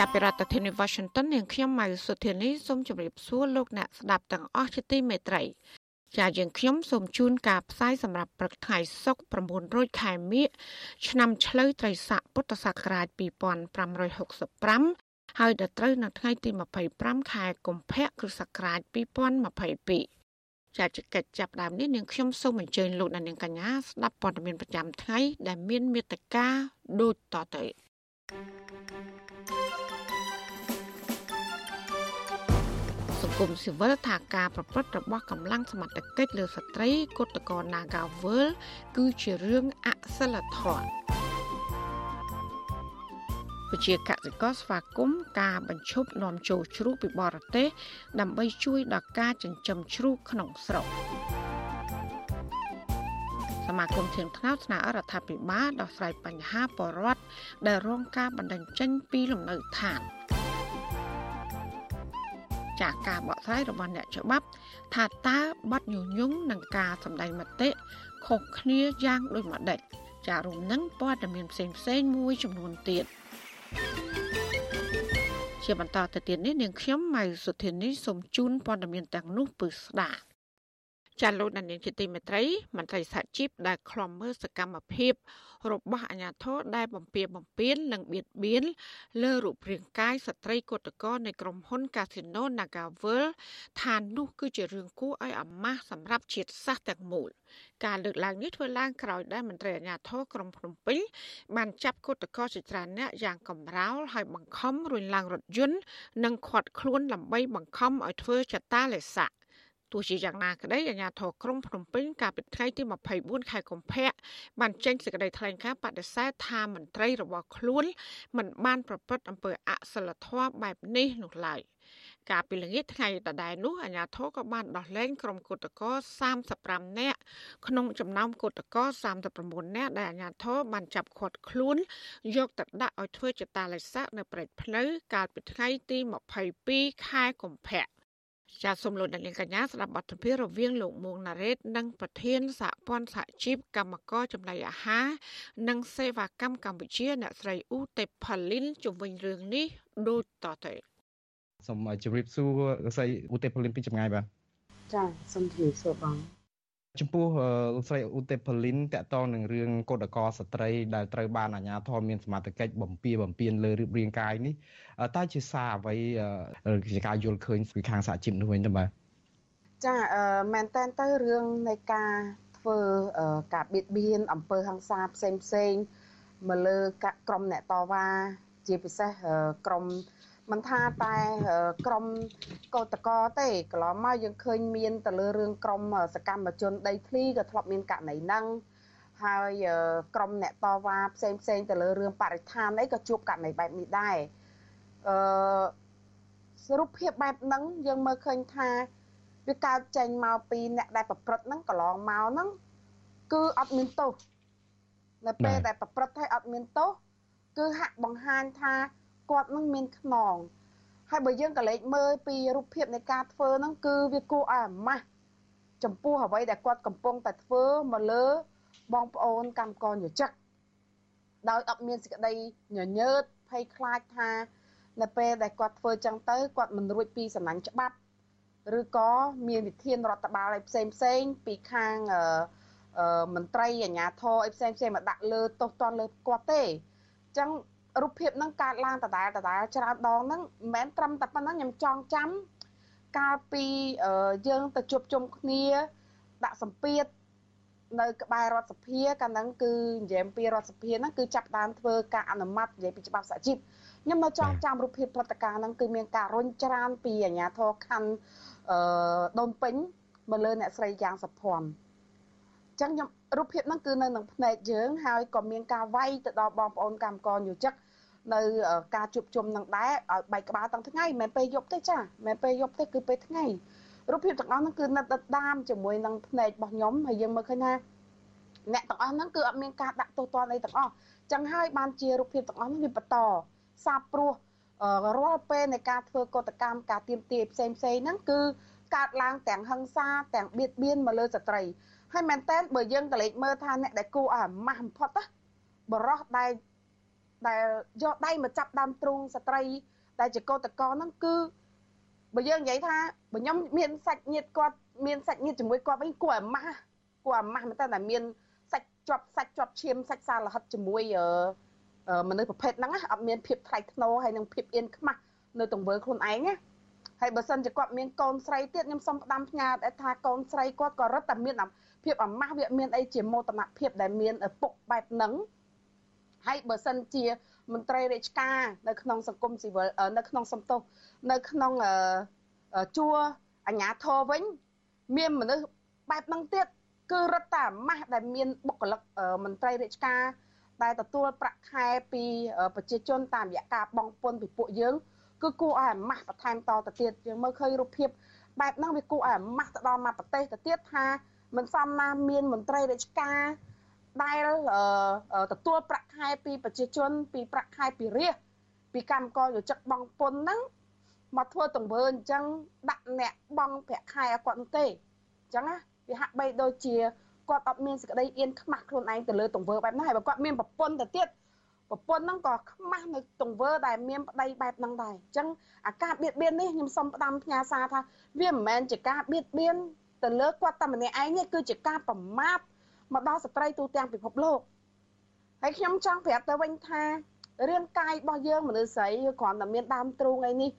ចាប់ពីរដ្ឋធានី Washington នាងខ្ញុំម៉ៅសុធានីសូមជម្រាបសួរលោកអ្នកស្ដាប់ទាំងអស់ជាទីមេត្រី ចាយើងខ្ញុំសូមជូនការផ្សាយសម្រាប់ព្រឹកថ្ងៃសុក្រ900ខែមិញឆ្នាំឆ្លូវត្រីស័កពុទ្ធសករាជ2565ហើយដល់ត្រូវនៅថ្ងៃទី25ខែកុម្ភៈគ្រិស្តសករាជ2022ចាជកិច្ចចាប់ដើមនេះនាងខ្ញុំសូមអញ្ជើញលោកអ្នកនាងកញ្ញាស្ដាប់ព័ត៌មានប្រចាំថ្ងៃដែលមានមេត្តាដូចតទៅស ង្គមស៊ីវិលថាការប្រព្រឹត្តរបស់កម្លាំងសមត្ថកិច្ចលើស្ត្រីគឧតកោ Nagawal គឺជារឿងអសិលធម៌ពជាកសិករស្វាគមន៍ការបញ្ឈប់នាំចូលជ្រូកពីបរទេស ដើម្បីជួយដល់ការចិញ្ចឹមជ្រូកក្នុងស្រុកសមាគមធៀងថ្នោតស្នើរដ្ឋាភិបាលដោះស្រាយបញ្ហាបរដ្ឋដែលរងការបណ្តេញចេញពីលំនៅឋាន ចាកការបកស្រាយរបស់អ្នកច្បាប់ថាតើបទញុះញង់នឹងការសម្ដែងមតិខុសគ្នាយ៉ាងដូចម្ដេចចារួមនឹងព័ត៌មានផ្សេងៗមួយចំនួនទៀត។ជាបន្តទៅទៀតនេះនាងខ្ញុំម៉ៅសុធានីសូមជូនព័ត៌មានទាំងនោះពឺស្ដាប់ ចាលោកដានៀងជាទីមេត្រីមន្ត្រីសហជីពដែលខ្លំមើលសកម្មភាព របស់អាជ្ញាធរដែលបំពៀបំពៀននិងបៀតបៀនលើរូបរាងកាយស្ត្រីកុតកោនៃក្រុមហ៊ុន Casino Nagavel ថានោះគឺជារឿងគួរឲ្យអាម៉ាស់សម្រាប់ជាតិសាសន៍ទាំងមូលការលើកឡើងនេះធ្វើឡើងក្រោយដែលមន្ត្រីអាជ្ញាធរក្រុងភ្នំពេញបានចាប់កុតកោជាច្រើនអ្នកយ៉ាងកំរោលហើយបង្ខំរុញឡើងរថយន្តនិងខាត់ខ្លួនដើម្បីបង្ខំឲ្យធ្វើចតាលេស័ក ទោះជាយ៉ាងណាក្តីអាជ្ញាធរក្រុងភ្នំពេញកាលពីថ្ងៃទី24ខែកុម្ភៈបានចេញសេចក្តីថ្លែងការណ៍បដិសេធថាមន្ត្រីរបស់ខ្លួនមិនបានប្រព្រឹត្តអំពើអសិលធម៌បែបនេះនោះឡើយកាលពីល្ងាចថ្ងៃដដែលនោះអាជ្ញាធរក៏បានដោះលែងក្រុមគឧតកោ35នាក់ក្នុងចំណោមគឧតកោ39នាក់ដែលអាជ្ញាធរបានចាប់ឃាត់ខ្លួនយកទៅដាក់ឲ្យធ្វើចតាឡេស័កនៅព្រែកផ្លូវកាលពីថ្ងៃទី22ខែកុម្ភៈ ចាសសូមលោកអ្នកនាងកញ្ញាស្ដាប់បទសម្ភាសន៍រវាងលោកមួងណារ៉េត និងប្រធានសហព័ន្ធសហជីពកម្មករចំណីអាហារនិងសេវាកម្មកម្ពុជាអ្នកស្រីអ៊ូទេផាលីនជុំវិញរឿងនេះដូចតទៅសូមជម្រាបសួរលោកស្រីឧទេពលីនពីចម្ងាយបាទចាសូមជម្រាបសួរបង ចំពោះលោកស្រីឧទេពលីនតកតងនឹងរឿងកោតកោស្ត្រីដែលត្រូវបានអាជ្ញាធរមានសមត្ថកិច្ចបំពៀបំពៀនលើរូបរាងកាយនេះតើជាសារអ្វីជាការយល់ឃើញពីខាងសហជីពនោះវិញទៅបាទចាអឺមែនតើទៅរឿងនៃការធ្វើការបៀតបៀនអំពើហិង្សាផ្សេងផ្សេងមកលើក្រុមអ្នកតវ៉ាជាពិសេសក្រុម មិនថាតែក្រមកោតកទេកន្លងមកយើងឃើញមានទៅលើរឿងក្រមសកម្មជនដីធ្លីក៏ធ្លាប់មានករណីហ្នឹងហើយក្រមអ្នកតវ៉ាផ្សេងផ្សេងទៅលើរឿងបរិស្ថានអីក៏ជួបករណីបែបនេះដែរអឺសរុបភាពបែបហ្នឹងយើងមើលឃើញថាវាកើតចេញមកពីអ្នកដែលប្រព្រឹត្តហ្នឹងកន្លងមកហ្នឹងគឺអត់មានទោសនៅពេលដែលប្រព្រឹត្តហើយអត់មានទោសគឺហាក់បង្ហាញថា គាត់នឹងមានខ្នងហើយបើយើងក៏លេចមើលពីរូបភាពនៃការធ្វើហ្នឹងគឺវាគួរឲ្យអាម៉ាស់ចំពោះអ្វីដែលគាត់កំពុងតែធ្វើមកលើបងប្អូនកម្មករយោជិកដោយអត់មានសេចក្តីញញើតភ័យខ្លាចថា នៅពេលដែលគាត់ធ្វើចឹងទៅគាត់មិនរួចពីសំណាញ់ច្បាប់ឬក៏មានវិធានរដ្ឋបាលឲ្យផ្សេងផ្សេងពីខាងមន្ត្រីអាជ្ញាធរឲ្យផ្សេងផ្សេងមកដាក់លើទោសទណ្ឌលើគាត់ទេអញ្ចឹង រូបភាពហ្នឹងកើតឡើងដដែលដដែលច្រើនដងហ្នឹងមិនមែនត្រឹមតែប៉ុណ្ណឹងខ្ញុំចង់ចាំកាលពីយើងទៅជួបជុំគ្នា ដាក់សម្ពាធនៅក្បែររដ្ឋសភាកាលហ្នឹងគឺនិយាយពីរដ្ឋសភាហ្នឹងគឺចាប់ដើមធ្វើការអនុម័តនិយាយពីច្បាប់សហជីពខ្ញុំនៅចង់ចាំរូបភាពព្រឹត្តិការណ៍ហ្នឹងគឺមានការរុញច្រានពីអាជ្ញាធរខណ្ឌអឺដូនពេញមកលើអ្នកស្រីយ៉ាងសុភ័ណ្ឌអញ្ចឹងខ្ញុំ រូបភាពហ្នឹងគឺនៅក្នុងភ្នែកយើងហើយក៏មានការវាយទៅដល់បងប្អូនកម្មករយោជិកនៅការជួបជុំនឹងដែរឲ្យបែកក្បាលទាំងថ្ងៃមិនមែនពេលយប់ទេចាមិនមែនពេលយប់ទេគឺពេលថ្ងៃរូបភាពទាំងអស់ហ្នឹងគឺនិតដដាមជាមួយនឹងភ្នែករបស់ខ្ញុំហើយយើងមើលឃើញថាអ្នកទាំងអស់ហ្នឹងគឺអត់មានការដាក់ទោសទណ្ឌអីទាំងអស់ចឹងហើយបានជារូបភាពទាំងអស់ហ្នឹងវាបន្តសាបព្រោះរាល់ពេលនៃការធ្វើកតកម្មការទៀមទាផ្សេងផ្សេងហ្នឹងគឺកើតឡើងទាំងហិង្សាទាំងបៀតបៀនមកលើស្ត្រី ហើយមែនតើបើយើងក៏លេចមើលថាអ្នកដែលគួរឲ្យអាម៉ាស់បំផុតណាបរោះដែលដែលយកដៃមកចាប់ដើមទ្រូងស្ត្រី ដែលជាកោតកោហ្នឹងគឺបើយើងនិយាយថាបើខ្ញុំមានសាច់ញាតិគាត់មានសាច់ញាតិជាមួយគាត់វិញគួរអាម៉ាស់គួរអាម៉ាស់មែនតើតែមានសាច់ជាប់សាច់ជាប់ឈាមសាច់សារហិតជាមួយមនុស្សប្រភេទហ្នឹងអត់មានភាពថ្លៃថ្នូរហើយនិងភាពអៀនខ្មាស់នៅទង្វើខ្លួនឯងណាហើយបើសិនជាគាត់មានកូនស្រីទៀតខ្ញុំសូមផ្ដាំផ្ញើថាកូនស្រីគាត់ក៏រឹតតែមាន ភាពអាម៉ាស់វាមានអីជាមោទនភាពដែលមានឪពុកបែបហ្នឹងហើយបើសិនជាមន្ត្រីរាជការនៅក្នុងសង្គមស៊ីវិលនៅក្នុងសំទោសនៅក្នុងជួរអាជ្ញាធរវិញ មានមនុស្សបែបហ្នឹងទៀតគឺរដ្ឋាម៉ាស់ដែលមានបុគ្គលិកមន្ត្រីរាជការដែលទទួលប្រាក់ខែពីប្រជាជនតាមរយៈការបងពុនពីពួកយើងគឺគួរឲ្យអាម៉ាស់បន្ថែមតទៅទៀតយើងមើលឃើញរូបភាពបែបហ្នឹងវាគួរឲ្យអាម៉ាស់ទៅដល់មកប្រទេសទៅទៀតថា មិនសមណាមានមន្ត្រីរាជការដែលទទួលប្រាក់ខែពីប្រជាជន ពីប្រាក់ខែពីរាជពីកម្មករយោជិកបងពុនហ្នឹងមកធ្វើទង្វើអញ្ចឹងដាក់អ្នកបងប្រាក់ខែឲ្យគាត់នោះទេអញ្ចឹងណាវាហាក់បីដូចជាគាត់អត់មានសេចក្តីអៀនខ្មាស់ខ្លួនឯងទៅលើទង្វើបែបហ្នឹងហើយបើគាត់មានប្រពន្ធទៅទៀតប្រពន្ធហ្នឹងក៏ខ្មាស់នៅទង្វើដែលមានប្តីបែបហ្នឹងដែរអញ្ចឹងអាការបៀតបៀននេះខ្ញុំសូមផ្ដាំផ្ញើសារថាវាមិនមែនជាការបៀតបៀន ទៅលើគាត់តែម្នាក់ឯងនេះគឺជាការប្រមាថមកដល់ស្ត្រីទូទាំងពិភពលោកហើយខ្ញុំចង់ប្រាប់ទៅវិញថារាងកាយរបស់យើងមនុស្សស្រីគ្រាន់តែមានដើមទ្រូងអីនេះ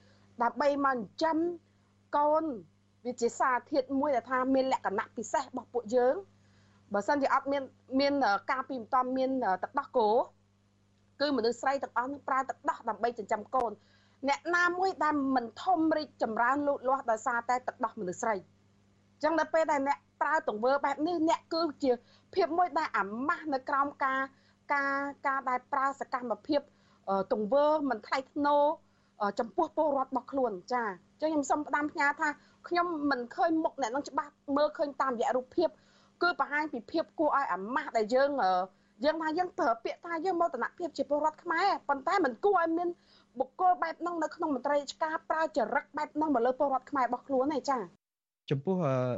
ដើម្បីមកចិញ្ចឹមកូនវាជាសារធាតុមួយដែលថាមានលក្ខណៈពិសេសរបស់ពួកយើងបើសិនជាអត់មានមានការពីមិនតំមានទឹកដោះគោគឺមនុស្សស្រីទាំងអស់នឹងប្រើទឹកដោះដើម្បីចិញ្ចឹមកូន អ្នកណាមួយដែលមិនធំរីកចម្រើនលូតលាស់ដោយសារតែទឹកដោះមនុស្សស្រីអញ្ចឹងដល់ពេលដែលអ្នកប្រើទង្វើបែបនេះអ្នកគឺជាភាពមួយដែលអាម៉ាស់នៅក្រោមការការការដែលប្រើសកម្មភាពទង្វើមិនថ្លៃថ្នូរចំពោះពលរដ្ឋរបស់ខ្លួនចាអញ្ចឹងខ្ញុំសូមផ្ដាំផ្ញើថាខ្ញុំមិនឃើញមុខអ្នកនឹងច្បាស់មើលឃើញតាមរយៈរូបភាពគឺបង្ហាញពីភាពគួរឲ្យអាម៉ាស់ដែលយើងយើងថាយើងប្រើពាក្យថាយើងមោទនភាពជាពលរដ្ឋខ្មែរប៉ុន្តែមិនគួរឲ្យមានបុគ្គលបែបហ្នឹងនៅក្នុងមន្ត្រីរាជការប្រើចរិតបែបហ្នឹងមកលើពលរដ្ឋខ្មែររបស់ខ្លួនទេចា ចំពោះ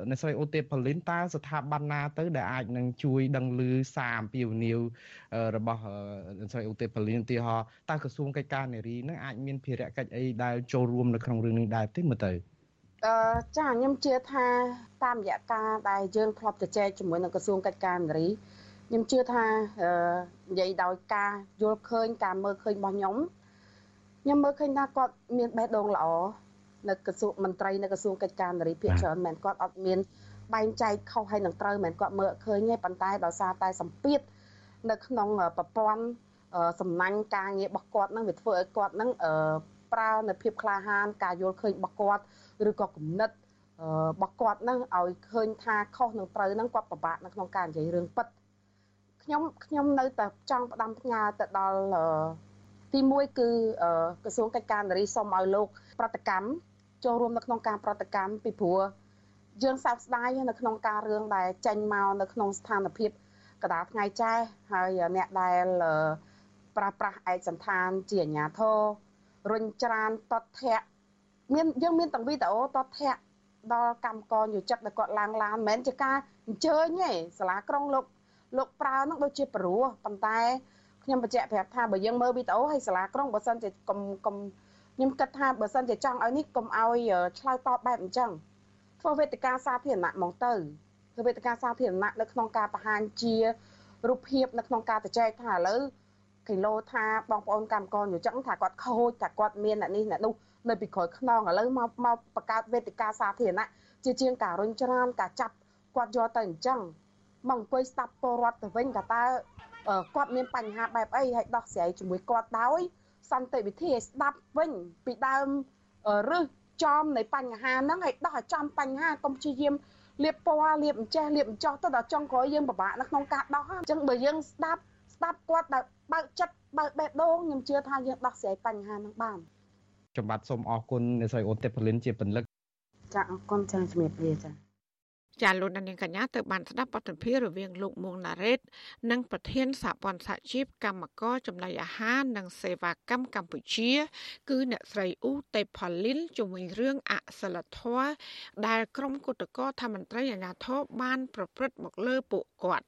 អ្នកស្រីអូទេប៉ូលីនតើស្ថាប័នណាទៅដែលអាចនឹងជួយដឹងឮសារអំពាវនាវរបស់អ្នកស្រីអូទេប៉ូលីនឧទាហរណ៍តើក្រសួងកិច្ចការនារីនឹងអាចមានភារកិច្ចអីដែលចូលរួមនៅក្នុងរឿងនេះដែរទេមើលទៅអឺចាខ្ញុំជឿថាតាមរយៈការដែលយើងធ្លាប់ជជែកជាមួយនឹងក្រសួងកិច្ចការនារីខ្ញុំជឿថានិយាយដោយការយល់ឃើញការមើលឃើញរបស់ខ្ញុំខ្ញុំមើលឃើញថាគាត់មានបេះដូងល្អ នៅក្រសួងមន្ត្រីនៅក្រសួងកិច្ចការនារីភាគច្រើនមែនគាត់អត់មានបែងចែកខុសហើយនឹងត្រូវមែនគាត់មើលឃើញទេប៉ុន្តែដោយសារតែសម្ពាធនៅក្នុងប្រព័ន្ធសំណាញ់ការងាររបស់គាត់នឹងវាធ្វើឲ្យគាត់នឹងប្រើនៅភាពក្លាហាន ការយល់ឃើញរបស់គាត់ឬក៏គំនិតរបស់គាត់នឹងឲ្យឃើញថាខុសនឹងត្រូវនឹងគាត់ពិបាកនៅក្នុងការនិយាយរឿងពិតខ្ញុំខ្ញុំនៅតែចង់ផ្ដាំផ្ញើទៅដល់ទី1គឺក្រសួងកិច្ចការនារីសូមឲ្យលោក ប្រតិកម្ម ចូលរួមនៅក្នុងការប្រតិកម្មពីព្រោះយើងសោកស្ដាយនៅក្នុងការរឿងដែលចេញមកនៅក្នុងស្ថានភាពកដាលថ្ងៃចាស់ហើយអ្នកដែលប្រាស្រ័យឯកសន្តានជាអាញាធររុញច្រានតតធៈមានយើងមានទាំងវីដេអូតតធៈដល់កម្មករយោចិត្តដែលគាត់ឡើងឡានមិនមែនជាការអញ្ជើញទេសាលាក្រុងលោកលោកប្រើនឹងដូចជាព្រោះប៉ុន្តែខ្ញុំបញ្ជាក់ប្រាប់ថាបើយើងមើលវីដេអូហើយសាលាក្រុងបើសិនជាកុំកុំ ខ្ញុំគិតថាបើសិនជាចង់ឲ្យនេះកុំឲ្យឆ្លើយតបបែបអញ្ចឹងធ្វើវេទិកាសាធារណៈហ្មងទៅធ្វើវេទិកាសាធារណៈនៅក្នុងការបង្ហាញជារូបភាពនៅក្នុងការទៅចែកថាឥឡូវគីឡូថាបងប្អូនកម្មករយោចឹងថាគាត់ខូចថាគាត់មានអ្នកនេះអ្នកនោះនៅពីក្រោយខ្នងឥឡូវមកមកបង្កើតវេទិកាសាធារណៈជាជាងការរុញច្រានការចាប់គាត់យកទៅអញ្ចឹងមកអង្គុយស្ដាប់ពលរដ្ឋទៅវិញថាតើគាត់មានបញ្ហាបែបអីហើយដោះស្រាយជាមួយគាត់ដោយ សន្តិវិធីឲ្យស្ដាប់វិញពីដើមរឹសចំនៃបញ្ហាហ្នឹងឲ្យដោះឲ្យចំបញ្ហាកុំព្យាយាមលៀបពណ៌លៀបអញ្ចេះលៀបអញ្ចោះទៅដល់ចុងក្រោយយើងពិបាកនៅក្នុងការដោះអញ្ចឹងបើយើងស្ដាប់ស្ដាប់គាត់ដែលបើកចិត្តបើកបេះដូងខ្ញុំជឿថាយើងដោះស្រាយបញ្ហានឹងបានចំបាត់សូមអរគុណអ្នកស្រីអូនទេពលិនជាពលិកចាអរគុណចាជំរាបលាចា ចាលោកនាងកញ្ញាទៅបានស្ដាប់បទសម្ភាសន៍រវាងលោកមួងណារ៉េត និងប្រធានសហព័ន្ធសហជីពកម្មករចំណីអាហារនិងសេវាកម្មកម្ពុជា គឺអ្នកស្រីអ៊ូតេផលីនជំវិញរឿងអសិលធម៌ដែលក្រុមគុតកោធម្មន្ត្រីអាជ្ញាធរបាន ប្រព្រឹត្តមកលើពួកគាត់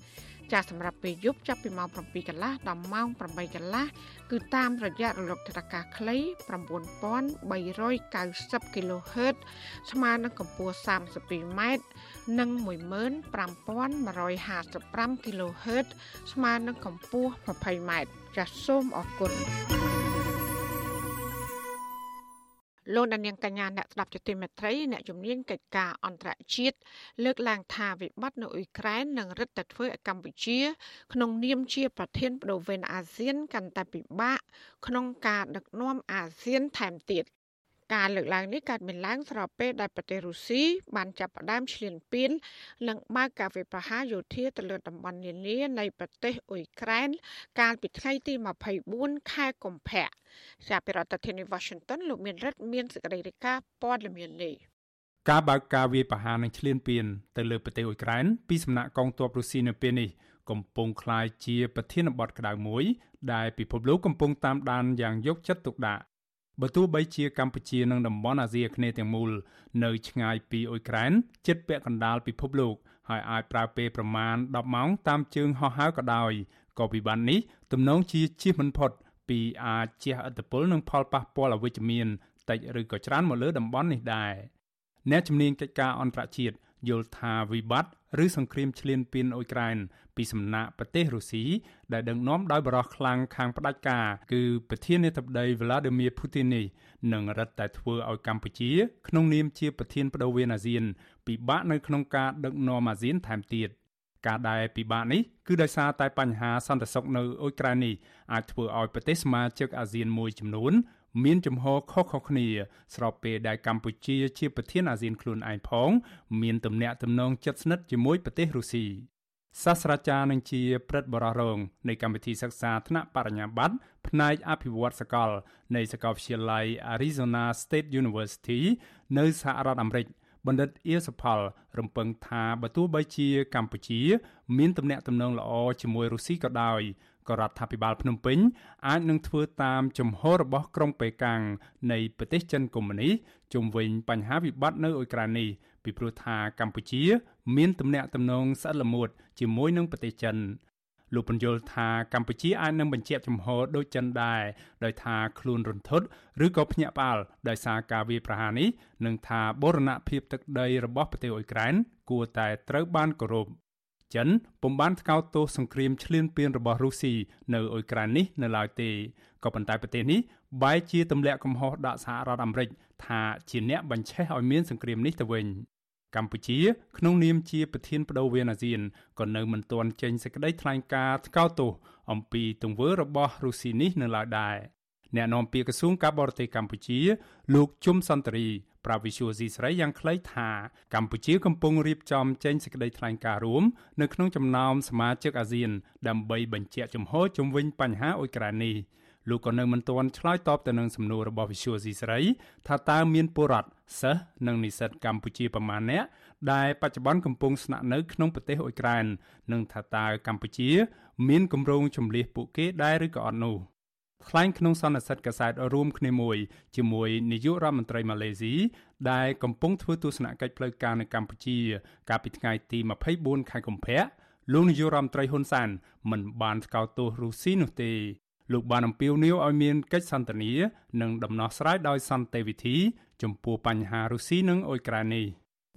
ចាស់សម្រាប់ពេលយប់ចាប់ពីម៉ោង7កន្លះដល់ម៉ោង8កន្លះគឺតាមរយៈរលកថេរកាខ្លី9390 kHz ស្មើនឹងកម្ពស់ 32ម៉ែត្រនិង15155 kHz ស្មើនឹងកម្ពស់ 20ម៉ែត្រចាសសូមអរគុណ លោកដានៀងកញ្ញាអ្នកស្ដាប់ជាទីមេត្រីអ្នកជំនាញកិច្ចការអន្តរជាតិលើកឡើងថាវិបត្តិនៅអ៊ុយក្រែននឹងរឹតតែធ្វើឲ្យកម្ពុជា ក្នុងនាមជាប្រធានបដូវវេនអាស៊ានកាន់តែពិបាកក្នុងការដឹកនាំអាស៊ានថែមទៀត ការលើកឡើងនេះកើតមានឡើងស្របពេលដែលប្រទេសរុស្ស៊ីបានចាប់ផ្ដើមឈ្លានពាននិងបើកការវិប្រហារយោធាទៅលើតំបន់នានានៃប្រទេសអ៊ុយក្រែនកាលពីថ្ងៃទី24ខែកុម្ភៈចាប់ពីរដ្ឋធានី Washington លោកមានរិទ្ធមានសេចក្តីរាយការណ៍ព័ត៌មាននេះការបើកការវាយប្រហារនិងឈ្លានពានទៅលើប្រទេសអ៊ុយក្រែនពីសំណាក់កងទ័ពរុស្ស៊ីនៅពេលនេះកំពុងคล้ายជាប្រធានបទក្តៅមួយ ដែលពិភពលោកកំពុងតាមដានយ៉ាងយកចិត្តទុកដាក់ បើទោះបីជាកម្ពុជានិងតំបន់អាស៊ីអាគ្នេយ៍ទាំងមូលនៅឆ្ងាយពីអ៊ុយក្រែនជិតពាក់កណ្ដាលពិភពលោកហើយអាចប្រើពេលប្រមាណ10ម៉ោងតាមជើងហោះហើរក៏ដោយក៏វិបត្តិនេះទំនងជាជៀសមិនផុតពីអាចជះឥទ្ធិពលនិងផលប៉ះពាល់អវិជ្ជមានតិចឬក៏ច្រើនមកលើតំបន់នេះដែរអ្នកជំនាញកិច្ចការអន្តរជាតិ យល់ថាវិបត្តិឬសង្គ្រាមឈ្លានពានអ៊ុយក្រែនពីសំណាក់ប្រទេសរុស្ស៊ីដែលដឹកនាំដោយបរិះខ្លាំងខាងផ្ដាច់ការគឺប្រធានាធិបតី Vladimir Putin នេះនឹងរឹតតែធ្វើឲ្យកម្ពុជា ក្នុងនាមជាប្រធានបដូវវេនអាស៊ានពិបាកនៅក្នុងការដឹកនាំអាស៊ានថែមទៀតការដែលពិបាកនេះគឺដោយសារតែបញ្ហាសន្តិសុខនៅអ៊ុយក្រែននេះអាចធ្វើឲ្យប្រទេសសមាជិកអាស៊ានមួយចំនួន មានចំហខុសៗគ្នា ស្របពេលដែលកម្ពុជាជាប្រធានអាស៊ានខ្លួនឯងផង មានទំនាក់ទំនងជិតស្និទ្ធជាមួយប្រទេសរុស្ស៊ីសាស្ត្រាចារ្យនឹងជាព្រឹទ្ធបរិរងនៃកម្មវិធីសិក្សាថ្នាក់បរិញ្ញាបត្រផ្នែកអភិវឌ្ឍសកល នៃសាកលវិទ្យាល័យ Arizona State University នៅសហរដ្ឋអាមេរិកបណ្ឌិតអៀសផល រំពឹងថាបើទោះបីជាកម្ពុជា មានទំនាក់ទំនងល្អជាមួយរុស្ស៊ីក៏ដោយ ក៏រដ្ឋាភិបាលភ្នំពេញអាចនឹងធ្វើតាមជំហររបស់ក្រុងប៉េកាំងនៃប្រទេសចិនកុម្មុយនីសជុំវិញបញ្ហាវិបត្តិនៅអ៊ុយក្រែននេះពីព្រោះថាកម្ពុជា មានទំនាក់ទំនងស្អិតល្មួតជាមួយនឹងប្រទេសចិនលោកបញ្យល់ថាកម្ពុជាអាចនឹងបញ្ជាក់ចំហដូចចិនដែរដោយថាខ្លួនរន្ធត់ឬក៏ភ្ញាក់ផ្អើលដោយសារការវាយប្រហារនេះនិងថាបូរណភាពទឹកដីរបស់ប្រទេសអ៊ុយក្រែនគួរតែត្រូវបានគោរព ចិនពុំបានថ្កោលទោសសង្គ្រាមឈ្លានពានរបស់រុស្ស៊ីនៅអ៊ុយក្រែននេះនៅឡើយទេក៏ប៉ុន្តែប្រទេសនេះបែរជាទម្លាក់កំហុសដាក់សហរដ្ឋអាមេរិកថាជាអ្នកបញ្ឆេះឲ្យមានសង្គ្រាមនេះទៅវិញកម្ពុជាក្នុងនាមជាប្រធានបដូវវេនអាស៊ានក៏នៅមិនទាន់ចេញសេចក្តីថ្លែងការណ៍ថ្កោលទោសអំពីទង្វើរបស់រុស្ស៊ីនេះនៅឡើយដែរអ្នកនាំពាក្យក្រសួងការបរទេសកម្ពុជា លោកជុំសន្តិរី ប្រាវិសុយស៊ីស្រីយ៉ាងខ្លីថាកម្ពុជាកំពុងរៀបចំចេញសេចក្តីថ្លែងការណ៍រួមនៅក្នុងចំណោមសមាជិកអាស៊ាន ដើម្បីបញ្ជាក់ជំហរជំវិញបញ្ហាអ៊ុយក្រែននេះលោកក៏នៅមិនទាន់ឆ្លើយតបទៅនឹងសំណួររបស់វិសុយស៊ីស្រីថាតើមានពលរដ្ឋសិស្សនិងនិស្សិតកម្ពុជាប្រមាណអ្នកដែលបច្ចុប្បន្នកំពុងស្នាក់នៅក្នុងប្រទេសអ៊ុយក្រែននិងថាតើកម្ពុជា មានគម្រោងចម្លៀសពួកគេដែរឬក៏អត់នោះ ថ្លែងក្នុងសន្និសីទកាសែតរួមគ្នាមួយជាមួយនាយករដ្ឋមន្ត្រីម៉ាឡេស៊ីដែលកំពុងធ្វើទស្សនកិច្ចផ្លូវការនៅកម្ពុជា កាលពីថ្ងៃទី24ខែកុម្ភៈលោកនាយករដ្ឋមន្ត្រីហ៊ុនសែនមិនបានស្កោតទោសរុស្ស៊ីនោះទេលោកបានអំពាវនាវឲ្យមានកិច្ចសន្ទនានិងដំណោះស្រាយដោយសន្តិវិធី ចំពោះបញ្ហារុស្ស៊ីនិងអ៊ុយក្រែននេះ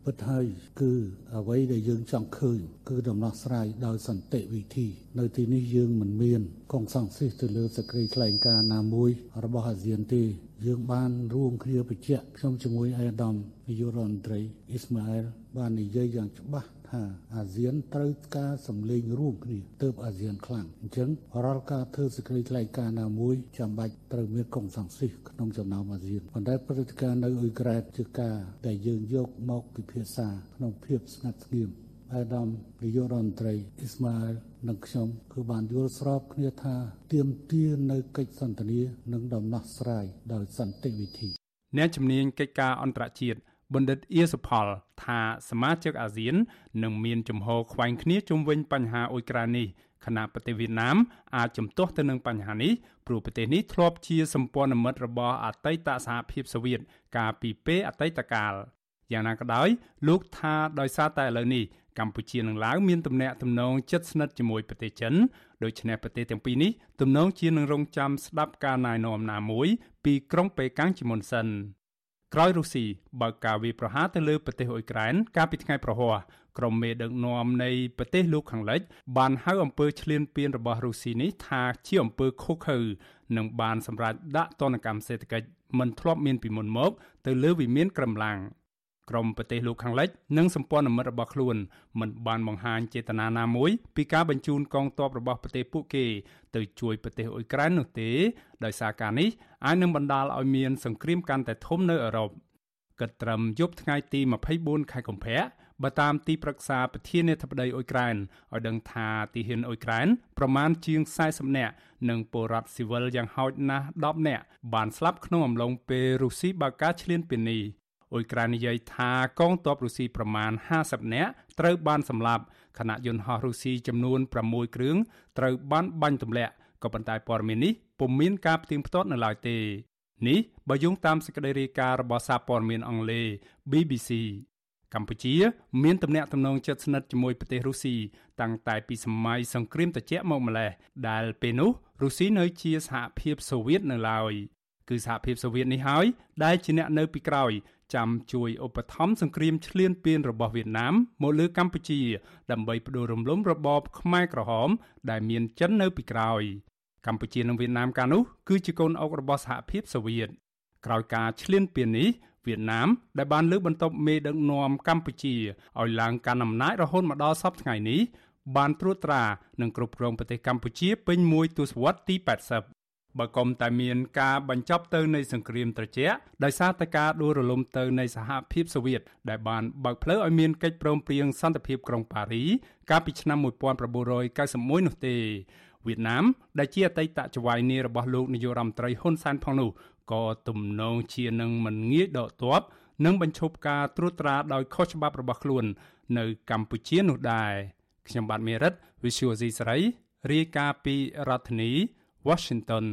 ពិតហើយគឺអ្វីដែលយើងចង់ឃើញគឺដំណោះស្រាយដោយសន្តិវិធី នៅទីនេះយើងមិនមានកងសង្ស៊ីសទៅលើសក្តិថ្លែងការណ៍ណាមួយ របស់អាស៊ានទេយើងបានរួមគ្នាបញ្ជាក់ខ្ញុំជាមួយអេដាមនាយករដ្ឋមន្ត្រីអ៊ីស្ម៉ាអែលបាននិយាយយ៉ាងច្បាស់ ថាអាស៊ានត្រូវការសម្លេងរួមគ្នាទើបអាស៊ានខ្លាំងអញ្ចឹងរាល់ការធ្វើសេចក្តីថ្លែងការណ៍ណាមួយចាំបាច់ត្រូវមានកុងសង្ស៊ីសក្នុងចំណោមអាស៊ានប៉ុន្តែព្រឹត្តិការណ៍នៅអ៊ុយក្រែនជាការដែលយើងយកមកពិភាក្សាក្នុងភាពស្ងាត់ស្ងៀមអាដាមនាយករដ្ឋមន្ត្រីអ៊ីស្ម៉ាអែលនិងខ្ញុំគឺបានយល់ស្របគ្នាថាទៀមទានៅកិច្ចសន្ទនានិងដំណោះស្រាយដោយសន្តិវិធីអ្នកជំនាញកិច្ចការអន្តរជាតិ បណ្ឌិតអៀសុផលថាសមាជិកអាស៊ាននឹងមានជំហរខ្វែងគ្នាជុំវិញបញ្ហាអ៊ុយក្រែននេះខណៈប្រទេសវៀតណាមអាចជំទាស់ទៅនឹងបញ្ហានេះព្រោះប្រទេសនេះធ្លាប់ជាសម្ព័ន្ធមិត្តរបស់អតីតសហភាពសូវៀតកាលពីពេលអតីតកាលយ៉ាងណាក៏ដោយលោកថាដោយសារតែឥឡូវនេះកម្ពុជានិងឡាវមានទំនាក់ទំនងជិតស្និទ្ធជាមួយប្រទេសចិនដូច្នេះប្រទេសទាំងពីរនេះទំនងជានឹងរងចាំស្ដាប់ការណែនាំណាមួយពីក្រុងប៉េកាំងជាមុនសិន ក្រោយរុស្ស៊ីបើកការវាយប្រហារទៅលើប្រទេសអ៊ុយក្រែនកាលពីថ្ងៃប្រហ័សក្រុមមេដឹកនាំនៃប្រទេសលោកខាងលិច បានហៅអំពើឈ្លានពានរបស់រុស្ស៊ីនេះថាជាអំពើខុសខើនិងបានសម្រេចដាក់ទណ្ឌកម្មសេដ្ឋកិច្ចមិនធ្លាប់មានពីមុនមក ទៅលើវិមានក្រំឡាំង ក្រមប្រទេសលោកខាងលិចនិងសម្ព័ន្ធមិត្តរបស់ខ្លួនមិនបានបង្ហាញចេតនាណាមួយពីការបញ្ជូនកងទ័ពរបស់ប្រទេសពួកគេទៅជួយប្រទេសអ៊ុយក្រែននោះទេដោយសារការនេះអាចនឹងបណ្ដាលឲ្យមានសង្គ្រាមកាន់តែធំនៅអឺរ៉ុបគិតត្រឹមយប់ថ្ងៃទី24ខែកុម្ភៈបើតាមទីប្រឹក្សាប្រធានាធិបតីអ៊ុយក្រែនឲ្យដឹងថាទីហ៊ានអ៊ុយក្រែនប្រមាណជាង40នាក់និងពលរដ្ឋស៊ីវិលយ៉ាងហោចណាស់10នាក់បានស្លាប់ក្នុងអំឡុងពេលរុស្ស៊ីបើកការឈ្លានពាននេះ អ៊ុយក្រែននិយាយថាកងទ័ពរុស្ស៊ីប្រមាណ50នាក់ត្រូវបានសម្លាប់ខណៈយន្តហោះរុស្ស៊ីចំនួន6គ្រឿងត្រូវបានបាញ់ទម្លាក់ក៏ប៉ុន្តែព័ត៌មាននេះពុំមានការផ្ទៀងផ្ទាត់នៅឡើយទេនេះបើយោងតាមសេចក្តីរាយការណ៍របស់សារព័ត៌មានអង់គ្លេស BBC កម្ពុជាមានទំនាក់ទំនងជិតស្និទ្ធជាមួយប្រទេសរុស្ស៊ីតាំងតែពីសម័យសង្គ្រាមត្រជាក់មកម្ល៉េះដែលពេលនោះរុស្ស៊ីនៅជាសហភាពសូវៀតនៅឡើយគឺសហភាពសូវៀតនេះហើយដែលជាអ្នកនៅពីក្រោយ ចាំជួយឧបត្ថម្ភសង្គ្រាមឈ្លានពានរបស់វៀតណាមមកលើកម្ពុជា ដើម្បីផ្ដួលរំលំរបបខ្មែរក្រហម ដែលមានចិននៅពីក្រោយកម្ពុជានិងវៀតណាមកាលនោះគឺជាកូនអុករបស់សហភាពសូវៀតក្រោយការឈ្លានពាននេះវៀតណាមដែលបានលើកបន្ទប់មេដឹកនាំកម្ពុជាឲ្យឡើងកាន់អំណាចរហូតមកដល់សពថ្ងៃនេះបានត្រួតត្រានិងគ្រប់គ្រងប្រទេសកម្ពុជាពេញមួយទសវត្សរ៍ទី80 បើគុំតែមានការបញ្ចប់ទៅនៃសង្គ្រាមត្រជាក់ដោយសារតែការដួលរលំទៅនៃសហភាពសូវៀតដែលបានបើកផ្លូវឲ្យមានកិច្ចព្រមព្រៀងសន្តិភាពក្រុងប៉ារីកាលពីឆ្នាំ1991នោះទេវៀតណាមដែលជាអតីតចៅហ្វាយនីរបស់លោកនាយករដ្ឋមន្ត្រីហ៊ុនសែនផងនោះក៏ទំនងជានឹងមិនងាយដកទ័ពនិងបញ្ឈប់ការត្រួតត្រាដោយខុសច្បាប់របស់ខ្លួន នៅកម្ពុជានោះដែរខ្ញុំបាទមេរិត Visual C សេរីរាយការណ៍ពីរដ្ឋធានី Washington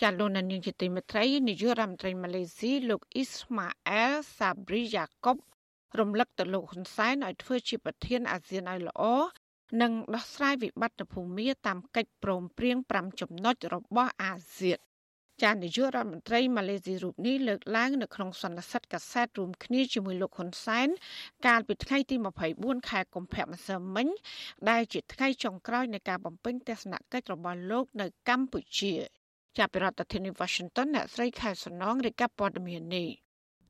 ចាលោកនាងជាទីមេត្រីនាយករដ្ឋមន្ត្រីម៉ាឡេស៊ីលោកអ៊ីស្ម៉ាអែលសាប្រីយ៉ាកុបរំលឹកទៅលោកហ៊ុនសែនឲ្យធ្វើជាប្រធានអាស៊ានឲ្យល្អនិងដោះស្រាយវិបត្តិភូមិតាមកិច្ចព្រមព្រៀង5ចំណុចរបស់អាស៊ានចានាយករដ្ឋមន្ត្រីម៉ាឡេស៊ីរូបនេះលើកឡើងនៅក្នុងសន្និសីទកាសែតរួមគ្នាជាមួយលោកហ៊ុនសែនកាលពីថ្ងៃទី24ខែកុម្ភៈម្សិលមិញ ដែលជាថ្ងៃចុងក្រោយនៃការបំពេញទស្សនកិច្ចរបស់លោកនៅកម្ពុជា ចាប់ពីរដ្ឋធានី Washington អ្នកស្រីខែសំណងរាយការណ៍ព័ត៌មាននេះ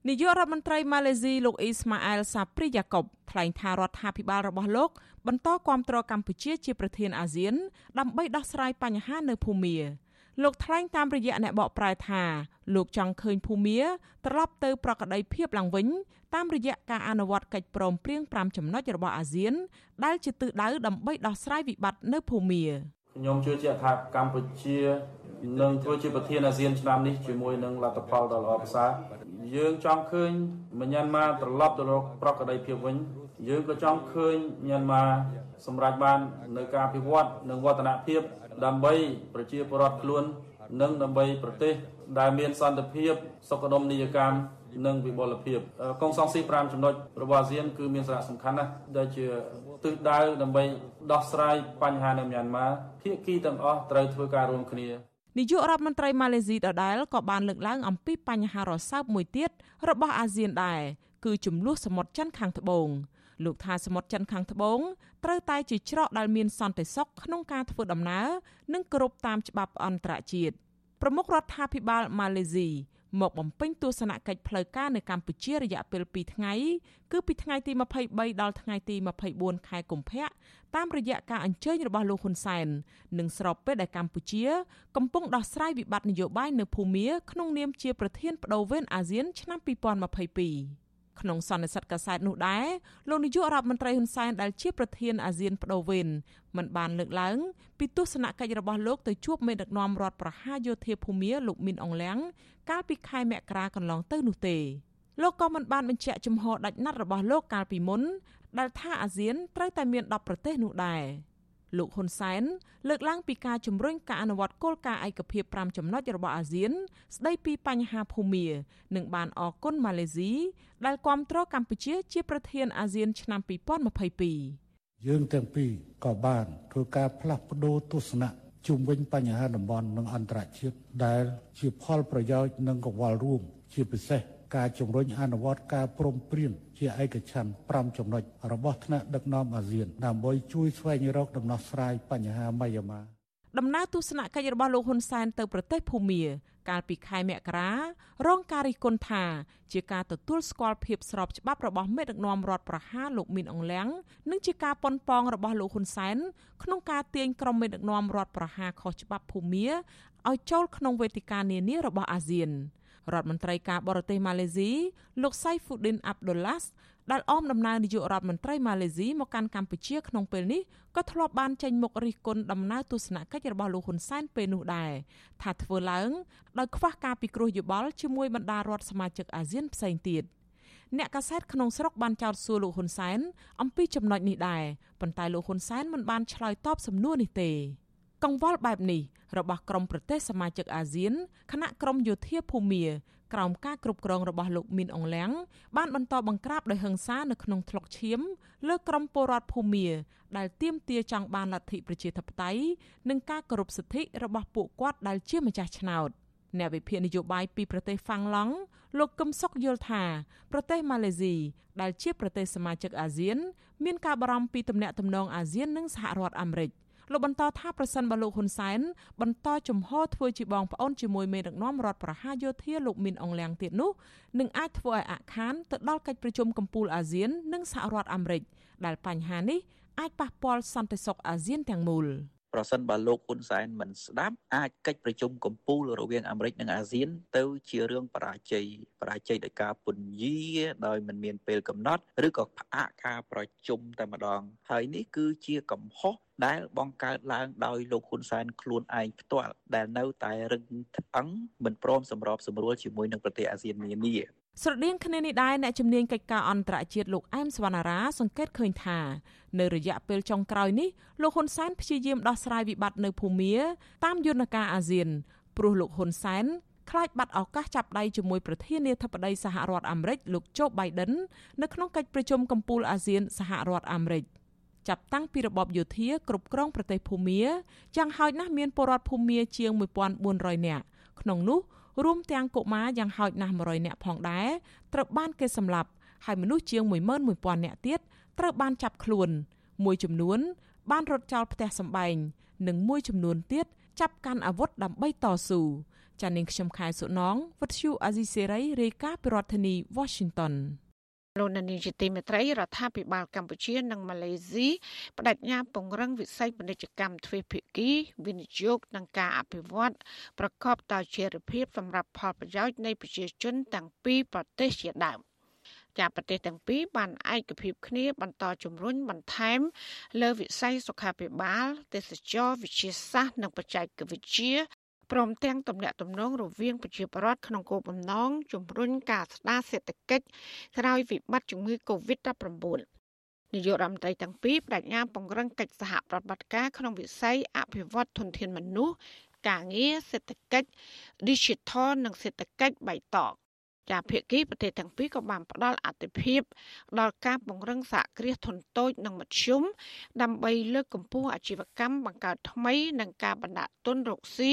នាយករដ្ឋមន្ត្រីម៉ាឡេស៊ីលោកអ៊ីស្ម៉ាអែលសាព្រីយ៉ាកុបថ្លែងថារដ្ឋាភិបាលរបស់លោកបន្តគាំទ្រកម្ពុជាជាប្រធានអាស៊ាន ដើម្បីដោះស្រាយបញ្ហានៅភូមាលោកថ្លែងតាមរយៈអ្នកបកប្រែថាលោកចង់ឃើញភូមាត្រឡប់ទៅប្រក្រតីភាពឡើងវិញតាមរយៈការអនុវត្តកិច្ចព្រមព្រៀង5ចំណុចរបស់អាស៊ាន ដែលជាទិសដៅដើម្បីដោះស្រាយវិបត្តិនៅភូមា ខ្ញុំជឿជាក់ថាកម្ពុជានឹងធ្វើជាប្រធានអាស៊ានឆ្នាំនេះជាមួយនឹងលទ្ធផលដ៏ល្អប្រសើរយើងចង់ឃើញមញ្ញម៉ាត្រឡប់ទៅរកប្រកបដីភាពវិញ យើងក៏ចង់ឃើញមញ្ញម៉ាសម្រាប់បាននៅការអភិវឌ្ឍនិងវឌ្ឍនភាពដើម្បីប្រជាពលរដ្ឋខ្លួន និងដើម្បីប្រទេសដែលមានសន្តិភាពសុខដុមនីយកម្ម និងវិបុលភាពកងសង្ស៊ី5ចំណុចរបស់អាស៊ានគឺមានសារៈសំខាន់ណាស់ដែលជាទិសដៅដើម្បីដោះស្រាយបញ្ហានៅមីយ៉ាន់ម៉ាភាគីទាំងអស់ត្រូវធ្វើការរួមគ្នានាយករដ្ឋមន្ត្រីម៉ាឡេស៊ីដដែលក៏បានលើកឡើងអំពីបញ្ហារសើបមួយទៀតរបស់អាស៊ានដែរគឺចំនួនសមុទ្រចិនខាងត្បូងលោកថាសមុទ្រចិនខាងត្បូងត្រូវតែជាច្រកដែលមានសន្តិសុខក្នុងការធ្វើដំណើរនិងគោរពតាមច្បាប់អន្តរជាតិប្រមុខរដ្ឋាភិបាលម៉ាឡេស៊ី មកបំពេញទស្សនកិច្ចផ្លូវការនៅកម្ពុជារយៈពេល2ថ្ងៃ គឺពីថ្ងៃទី23ដល់ថ្ងៃទី24ខែកុម្ភៈតាមរយៈការអញ្ជើញរបស់លោកហ៊ុនសែននិងស្របពេលដែលកម្ពុជា កំពុងដោះស្រាយវិបត្តិនយោបាយនៅភូមាក្នុងនាមជាប្រធានបដូវវេនអាស៊ានឆ្នាំ2022 ក្នុងសន្និសីទកាសែតនោះដែរលោកនាយករដ្ឋមន្ត្រីហ៊ុនសែនដែលជាប្រធានអាស៊ានបដូវវេនមិនបានលើកឡើងពីទស្សនកិច្ចរបស់លោកទៅជួបមេដឹកនាំរដ្ឋប្រហារយោធាភូមាលោកមីនអងលៀងកាលពីខែមករាកន្លងទៅនោះទេលោកក៏មិនបានបញ្ជាក់ជំហរដាច់ណាត់របស់លោកកាលពីមុនដែលថាអាស៊ានត្រូវតែមាន10ប្រទេសនោះដែរ លោកហ៊ុនសែនលើកឡើងពីការជំរុញការអនុវត្តគោលការណ៍ឯកភាព5ចំណុចរបស់អាស៊ាន ស្ដីពីបញ្ហាភូមា និងបានអរគុណម៉ាឡេស៊ីដែលគ្រប់គ្រងកម្ពុជាជាប្រធានអាស៊ានឆ្នាំ2022យើងទាំងពីរក៏បានធ្វើការផ្លាស់ប្ដូរទស្សនៈជុំវិញបញ្ហាតំបន់និងអន្តរជាតិដែលជាផលប្រយោជន៍និងកង្វល់រួមជាពិសេស ការជំរុញអនុវត្តការព្រមព្រៀងជាឯកច្ឆន្ទ5ចំណុចរបស់ថ្នាក់ដឹកនាំអាស៊ានដើម្បីជួយស្វែងរកដំណោះស្រាយបញ្ហាមីយ៉ាន់ម៉ាដំណើរទស្សនកិច្ចរបស់លោកហ៊ុនសែនទៅប្រទេសភូមាកាលពីខែមករារងការរិះគន់ថា ជាការទទួលស្គាល់ភាពស្របច្បាប់របស់មេដឹកនាំរដ្ឋប្រហារលោកមីនអងលៀងនិងជាការប៉ុនប៉ងរបស់លោកហ៊ុនសែនក្នុងការទាញក្រុមមេដឹកនាំរដ្ឋប្រហារខុសច្បាប់ភូមាឲ្យចូលក្នុងវេទិកានានារបស់អាស៊ាន រដ្ឋមន្ត្រីការបរទេសម៉ាឡេស៊ីលោកសៃហ្វូឌីនអាប់ឌុលឡាស់ដែលអមដំណើរនាយករដ្ឋមន្ត្រីម៉ាឡេស៊ីមកកាន់កម្ពុជាក្នុងពេលនេះក៏ធ្លាប់បានចេញមុខរិះគន់ដំណើរទស្សនកិច្ចរបស់លោកហ៊ុនសែនពេលនោះដែរថាធ្វើឡើងដោយខ្វះការពិគ្រោះយោបល់ជាមួយបណ្ដារដ្ឋសមាជិកអាស៊ានផ្សេងទៀតអ្នកកាសែតក្នុងស្រុកបានចោទសួរលោកហ៊ុនសែនអំពីចំណុចនេះដែរប៉ុន្តែលោកហ៊ុនសែនមិនបានឆ្លើយតបសំណួរនេះទេ កង្វល់បែបនេះរបស់ក្រមប្រទេសសមាជិកអាស៊ានគណៈក្រមយោធាភូមាក្រោមការគ្រប់គ្រងរបស់លោកមីនអងលៀងបានបន្តបង្ក្រាបដោយហិង្សានៅក្នុងថ្លុកឈាមលើក្រមពលរដ្ឋភូមាដែលទាមទារចង់បានលទ្ធិប្រជាធិបតេយ្យនិងការគោរពសិទ្ធិរបស់ពួកគាត់ដែលជាម្ចាស់ឆ្នោតអ្នកវិភាគនយោបាយពីប្រទេសហ្វាំងឡង់លោកកឹមសុខយល់ថាប្រទេសម៉ាឡេស៊ីដែលជាប្រទេសសមាជិកអាស៊ាន មានការបារម្ភពីទំនាក់ទំនងអាស៊ាននិងសហរដ្ឋអាមេរិក។ លោកបន្តថាប្រសិនបើលោកហ៊ុនសែនបន្តជំហរធ្វើជាបងប្អូនជាមួយមេដឹកនាំរដ្ឋប្រហារយោធាលោកមីនអងលៀងទៀតនោះនឹងអាចធ្វើឲ្យអាក់ខានទៅដល់កិច្ចប្រជុំកំពូលអាស៊ាន និងសហរដ្ឋអាមេរិកដែលបញ្ហានេះអាចប៉ះពាល់សន្តិសុខអាស៊ានទាំងមូល ប្រសិនបើលោកហ៊ុនសែនមិនស្ដាប់អាចកិច្ចប្រជុំកម្ពុជារវាងអាមេរិកនិងអាស៊ាន ទៅជារឿងបរាជ័យបរាជ័យដោយការពន្យាដោយមិនមានពេលកំណត់ឬក៏ផ្អាកការប្រជុំតែម្ដង ហើយនេះគឺជាកំហុសដែលបង្កើតឡើងដោយលោកហ៊ុនសែនខ្លួនឯងផ្ទាល់ដែលនៅតែរឹងត្អឹងមិនព្រមសម្របសម្រួលជាមួយនឹងប្រទេសអាស៊ាននានា ស្រដៀងគ្នានេះដែរអ្នកជំនាញកិច្ចការអន្តរជាតិលោកអែមសវណ្ណារាសង្កេតឃើញថានៅរយៈពេលចុងក្រោយនេះលោកហ៊ុនសែនព្យាយាមដោះស្រាយវិបត្តិនៅភូមាតាមយន្តការអាស៊ានព្រោះលោកហ៊ុនសែនខ្លាចបាត់ឱកាសចាប់ដៃជាមួយប្រធានាធិបតីសហរដ្ឋអាមេរិកលោកโจ Biden នៅក្នុងកិច្ចប្រជុំកំពូលអាស៊ានសហរដ្ឋអាមេរិកចាប់តាំងពីរបបយោធាគ្រប់គ្រងប្រទេសភូមាយ៉ាងហោចណាស់មានពលរដ្ឋភូមាជាង1400នាក់ក្នុងនោះ រួមទាំងកុមារយ៉ាងហោចណាស់100នាក់ផងដែរត្រូវបានគេសម្លាប់ហើយមនុស្សជាង11000នាក់ទៀតត្រូវបានចាប់ខ្លួន មួយចំនួន បានរត់ចោលផ្ទះសម្បែងនិងមួយចំនួនទៀតចាប់កាន់អាវុធដើម្បីតស៊ូចានាងខ្ញុំខែសុណងវັດឈូអាស៊ីសេរីរាយការណ៍ពីរដ្ឋធានី Washington លោកនានីជាទីមេត្រីរដ្ឋាភិបាលកម្ពុជានិងម៉ាឡេស៊ីបដិញ្ញាពង្រឹងវិស័យពាណិជ្ជកម្មទ្វេភាគីវិនិយោគនិងការអភិវឌ្ឍប្រកបដោយចីរភាពសម្រាប់ផលប្រយោជន៍នៃប្រជាជនទាំងពីរប្រទេសជាដើមចាប្រទេសទាំងពីរបានឯកភាពគ្នាបន្តជំរុញបន្ថែម លើវិស័យសុខាភិបាលទេសចរវិទ្យាសាស្ត្រនិងបច្ចេកវិទ្យា ព្រមទាំងទំនាក់ទំនងរវាងប្រជាពលរដ្ឋក្នុងគោលបំណងជំរុញការស្ដារសេដ្ឋកិច្ចក្រោយវិបត្តិជំងឺ Covid-19 នាយករដ្ឋមន្ត្រីទាំងពីរបដិញ្ញាពង្រឹងកិច្ចសហប្រតិបត្តិការក្នុងវិស័យអភិវឌ្ឍធនធានមនុស្សការងារសេដ្ឋកិច្ច Digital និងសេដ្ឋកិច្ចបៃតង ចាភាគីប្រទេសទាំងពីរក៏បានផ្ដល់អតិភិបដល់ការពង្រឹងសហគ្រាសធុនតូចនិងមធ្យមដើម្បីលើកកម្ពស់អាជីវកម្មបង្កើតថ្មី និងការបណ្ដាក់ទុនរកស៊ី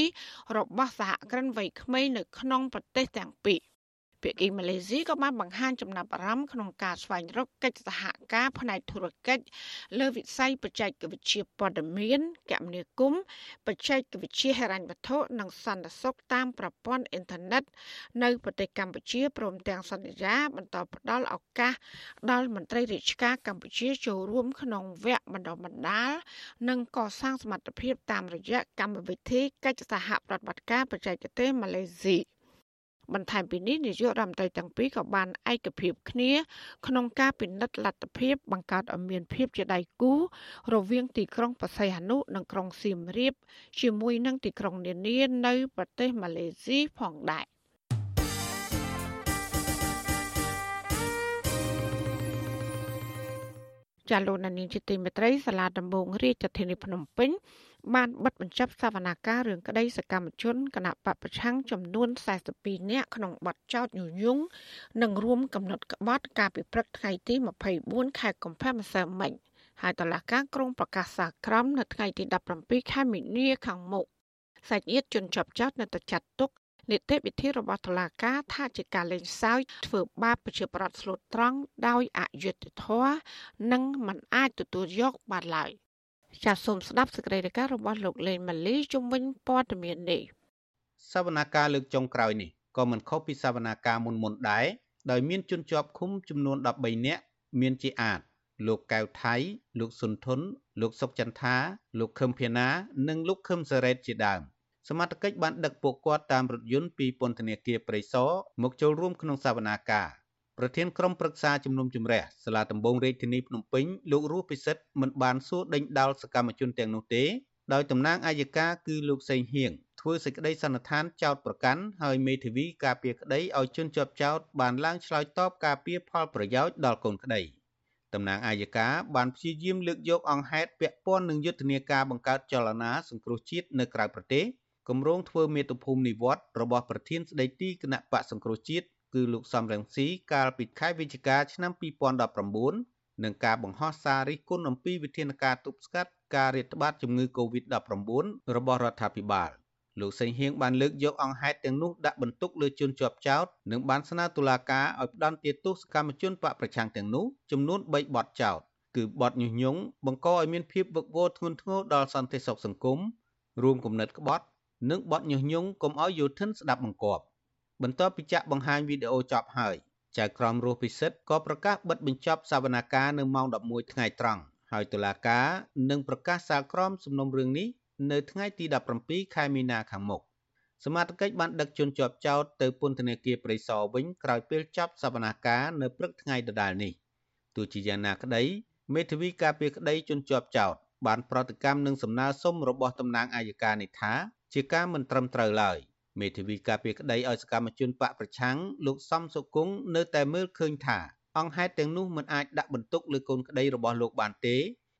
របស់សហគ្រិនវ័យក្មេងនៅក្នុងប្រទេសទាំងពីរ ភាគីម៉ាឡេស៊ីក៏បានបង្ហាញចំណាប់អារម្មណ៍ក្នុងការស្វែងរកកិច្ចសហការផ្នែកធុរកិច្ចលើវិស័យបច្ចេកវិទ្យាព័ត៌មានគមនាគមន៍បច្ចេកវិទ្យាហិរញ្ញវត្ថុនិងសន្តិសុខតាមប្រព័ន្ធអ៊ីនធឺណិតនៅប្រទេសកម្ពុជាព្រមទាំងសន្យាបន្តផ្តល់ឱកាសដល់មន្ត្រីរាជការកម្ពុជាចូលរួម ក្នុងវគ្គបណ្តុះបណ្តាលនិងកសាងសមត្ថភាពតាមរយៈកម្មវិធីកិច្ចសហប្រតិបត្តិការបច្ចេកទេសម៉ាឡេស៊ី បន្ថែមពីនេះនាយករដ្ឋមន្ត្រីទាំងពីរក៏បានឯកភាពគ្នា ក្នុងការពិនិត្យលទ្ធភាពបង្កើតឲ្យមានភាពជាដៃគូរវាងទីក្រុងបរសៃហនុនិងក្រុងសៀមរាប ជាមួយនឹងទីក្រុងនានានៅប្រទេសម៉ាឡេស៊ីផងដែរចាលោកនានីជាទីមេត្រីសាលាដំបងរាជធានីភ្នំពេញ បានបិទបញ្ចប់សវនាការរឿងក្តីសកម្មជនគណៈបពប្រឆាំងចំនួន42នាក់ក្នុងបទចោទញុះញង់និងរួមកំណត់ក្បត់ការពិព្រឹកថ្ងៃទី24ខែកុម្ភៈម្សិលមិញហើយតឡាការក្រុងប្រកាសសាក្រមនៅថ្ងៃទី17ខែមីនាខាងមុខសាច់ញាតិជនជាប់ចោទនៅតែចាត់ទុកនីតិវិធីរបស់តុលាការថាជាការលេងសើចធ្វើបាបប្រជាប្រដ្ឋស្លូតត្រង់ដោយអយុត្តិធម៌និងមិនអាចទទួលយកបានឡើយ ចាសសូមស្ដាប់សេចក្តីរាយការណ៍របស់លោកលេងម៉ាលីជំវិញព័ត៌មាននេះសវនាការលើកចុងក្រោយនេះក៏មិនខុសពីសវនាការមុនមុនដែរដោយមានជនជាប់ឃុំចំនួន13នាក់មានជាអាចលោកកៅថៃ លោកសុនធុនលោកសុកចន្ទថា លោកខឹមភាណា និងលោកខឹមសារ៉េតជាដើមសមត្ថកិច្ចបានដឹកពួកគាត់តាមរថយន្តពីពន្ធនាគារព្រៃសរមកចូលរួមក្នុងសវនាការ ប្រធានក្រុមប្រឹក្សាជំនុំជម្រះសាលាដំបងរាជធានីភ្នំពេញលោករស់ពិសិដ្ឋមិនបានសួរដេញដោលសកម្មជនទាំងនោះទេដោយតំណាងអាយកាគឺលោកសេងហៀងធ្វើសេចក្តីសន្និដ្ឋានចោតប្រកាន់ហើយមេធាវីការពារក្តីឲ្យជនជាប់ចោតបានឡើងឆ្លើយតបការពារផលប្រយោជន៍ដល់កូនក្តីតំណាងអាយកាបានព្យាយាមលើកយកអង្គហេតុពាក់ព័ន្ធនឹងយុទ្ធនាការបង្កើតចលនាសង្គ្រោះជាតិនៅក្រៅប្រទេសគម្រោងធ្វើមាតុភូមិនិវត្តរបស់ប្រធានស្ដីទីគណៈបកសង្គ្រោះជាតិ គឺលោកសំរងស៊ីកាលពីខែវិច្ឆិកាឆ្នាំ2019នឹងការបង្ហោះសាររិះគន់អំពីវិធានការទប់ស្កាត់ការរាតត្បាតជំងឺ Covid-19 របស់រដ្ឋាភិបាលលោកសេងហៀងបានលើកយកអង្គហេតុទាំងនោះដាក់បន្ទុកលើជនជាប់ចោតនិងបានស្នើតុលាការឲ្យផ្តន្ទាទោសកម្មជនបកប្រឆាំងទាំងនោះចំនួន3បទចោតគឺបទញុះញង់បង្កឲ្យមានភាពវឹកវរធ្ងន់ធ្ងរដល់សន្តិសុខសង្គមរួមគំនិតក្បត់ និងបទញុះញង់កុំឲ្យយោធិនស្ដាប់បង្គាប់ បន្ទាប់ពីចាក់បង្ហាញវីដេអូចប់ហើយចៅក្រមរស់ពិសិដ្ឋក៏ប្រកាសបិទបញ្ចប់សវនកម្មនៅម៉ោង11ថ្ងៃត្រង់ហើយតុលាការនឹងប្រកាសសាលក្រមសំណុំរឿងនេះនៅថ្ងៃទី17ខែមីនាខាងមុខសមាជិកបានដឹកជនជាប់ចោតទៅពន្ធនាគារព្រៃសរវិញក្រោយពេលចប់សវនកម្មនៅព្រឹកថ្ងៃដដែលនេះទោះជាយ៉ាងណាក្តីមេធាវីការពារក្តីជនជាប់ចោតបានប្រតិកម្មនឹងសំណើសុំរបស់តំណាងអាយកានេះថាជាការមិនត្រឹមត្រូវឡើយ មេធាវីការពារក្តីឲ្យសកម្មជនបកប្រឆាំងលោកសំសុគង្គនៅតែមើលឃើញថាអង្គហេតុទាំងនោះមិនអាចដាក់បន្ទុកលើកូនក្តីរបស់លោកបានទេ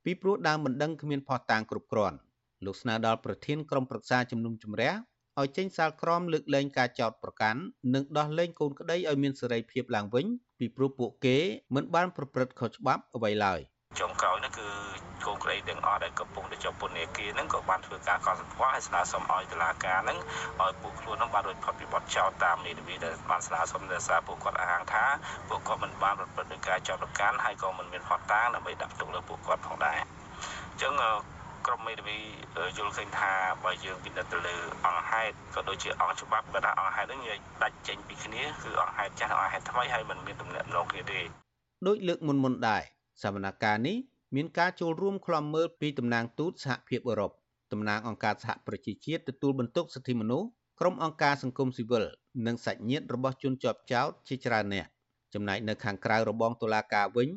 ពីព្រោះដើមមិនដឹងគ្មានផុសតាងគ្រប់គ្រាន់លោកស្នើដល់ប្រធានក្រុមប្រឹក្សាជំនុំជម្រះឲ្យចេញសាលក្រមលើកលែងការចោទប្រកាន់និងដោះលែងកូនក្តីឲ្យមានសេរីភាពឡើងវិញពីព្រោះពួកគេមិនបានប្រព្រឹត្តខុសច្បាប់អ្វីឡើយចុងក្រោយនោះគឺ កូនក្រីទាំងអស់ដែលកំពុងតែជាប់ពន្ធនាគារហ្នឹងក៏បានធ្វើការកត់សម្គាល់ហើយស្នើសុំឲ្យតុលាការហ្នឹងឲ្យពួកខ្លួនហ្នឹងបានរួចផុតពីបទចោទតាមនីតិវិធីដែលបានស្នើសុំដោយសារពួកគាត់អាងថាពួកគាត់មិនបានប្រព្រឹត្តដោយការចោទប្រកាន់ហើយក៏មិនមានផុតតាងដើម្បីដាក់ទុកលើពួកគាត់ផងដែរអញ្ចឹងក្រុមមេធាវីយល់ឃើញថាបើយើងពិនិត្យទៅលើអង្គហេតុក៏ដូចជាអង្គច្បាប់ក៏ថាអង្គហេតុហ្នឹងនិយាយដាច់ចេញពីគ្នាគឺអង្គហេតុចាស់អង្គហេតុថ្មីហើយមិនមានទំនាក់ទំនងគ្នាទេដូចលើកមុនមុនដែរសវនកម្មនេះ មានការចូលរួមក្លំមើលពីតំណាងទូតសហភាពអឺរ៉ុបតំណាងអង្គការសហប្រជាជាតិទទួលបន្ទុកសិទ្ធិមនុស្សក្រុមអង្គការសង្គមស៊ីវិលនិងសាច់ញាតិរបស់ជនជាប់ចោតជាច្រើនអ្នកចំណែកនៅខាងក្រៅរបងតុលាការវិញ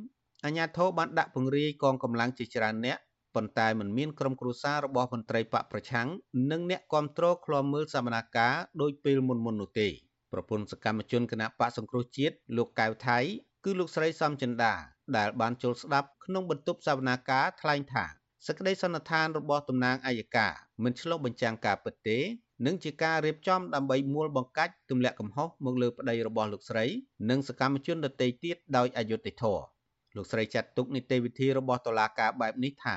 អាជ្ញាធរបានដាក់ពង្រាយកងកម្លាំងជាច្រើនអ្នកប៉ុន្តែមិនមានក្រុមគ្រួសាររបស់មន្ត្រីបកប្រឆាំងនិងអ្នកគាំទ្រឃ្លាំមើលសកម្មភាពដោយពេលមុនមុននោះទេប្រពន្ធសកម្មជនគណៈបកសង្គ្រោះជាតិលោកកៅថៃគឺលោកស្រីសំចិន្តា ដែលបានចូលស្ដាប់ក្នុងបន្ទប់សវនាការថ្លែងថាសេចក្តីសន្និដ្ឋានរបស់តំណាងអัยការមិនឆ្លុះបញ្ចាំងការពិតទេនិងជាការរៀបចំដើម្បីមួលបង្កាច់ទម្លាក់កំហុសមកលើប្តីរបស់លោកស្រី និងសកម្មជនដទៃទៀតដោយអយុត្តិធម៌លោកស្រីចាត់ទុកនីតិវិធីរបស់តុលាការបែបនេះថា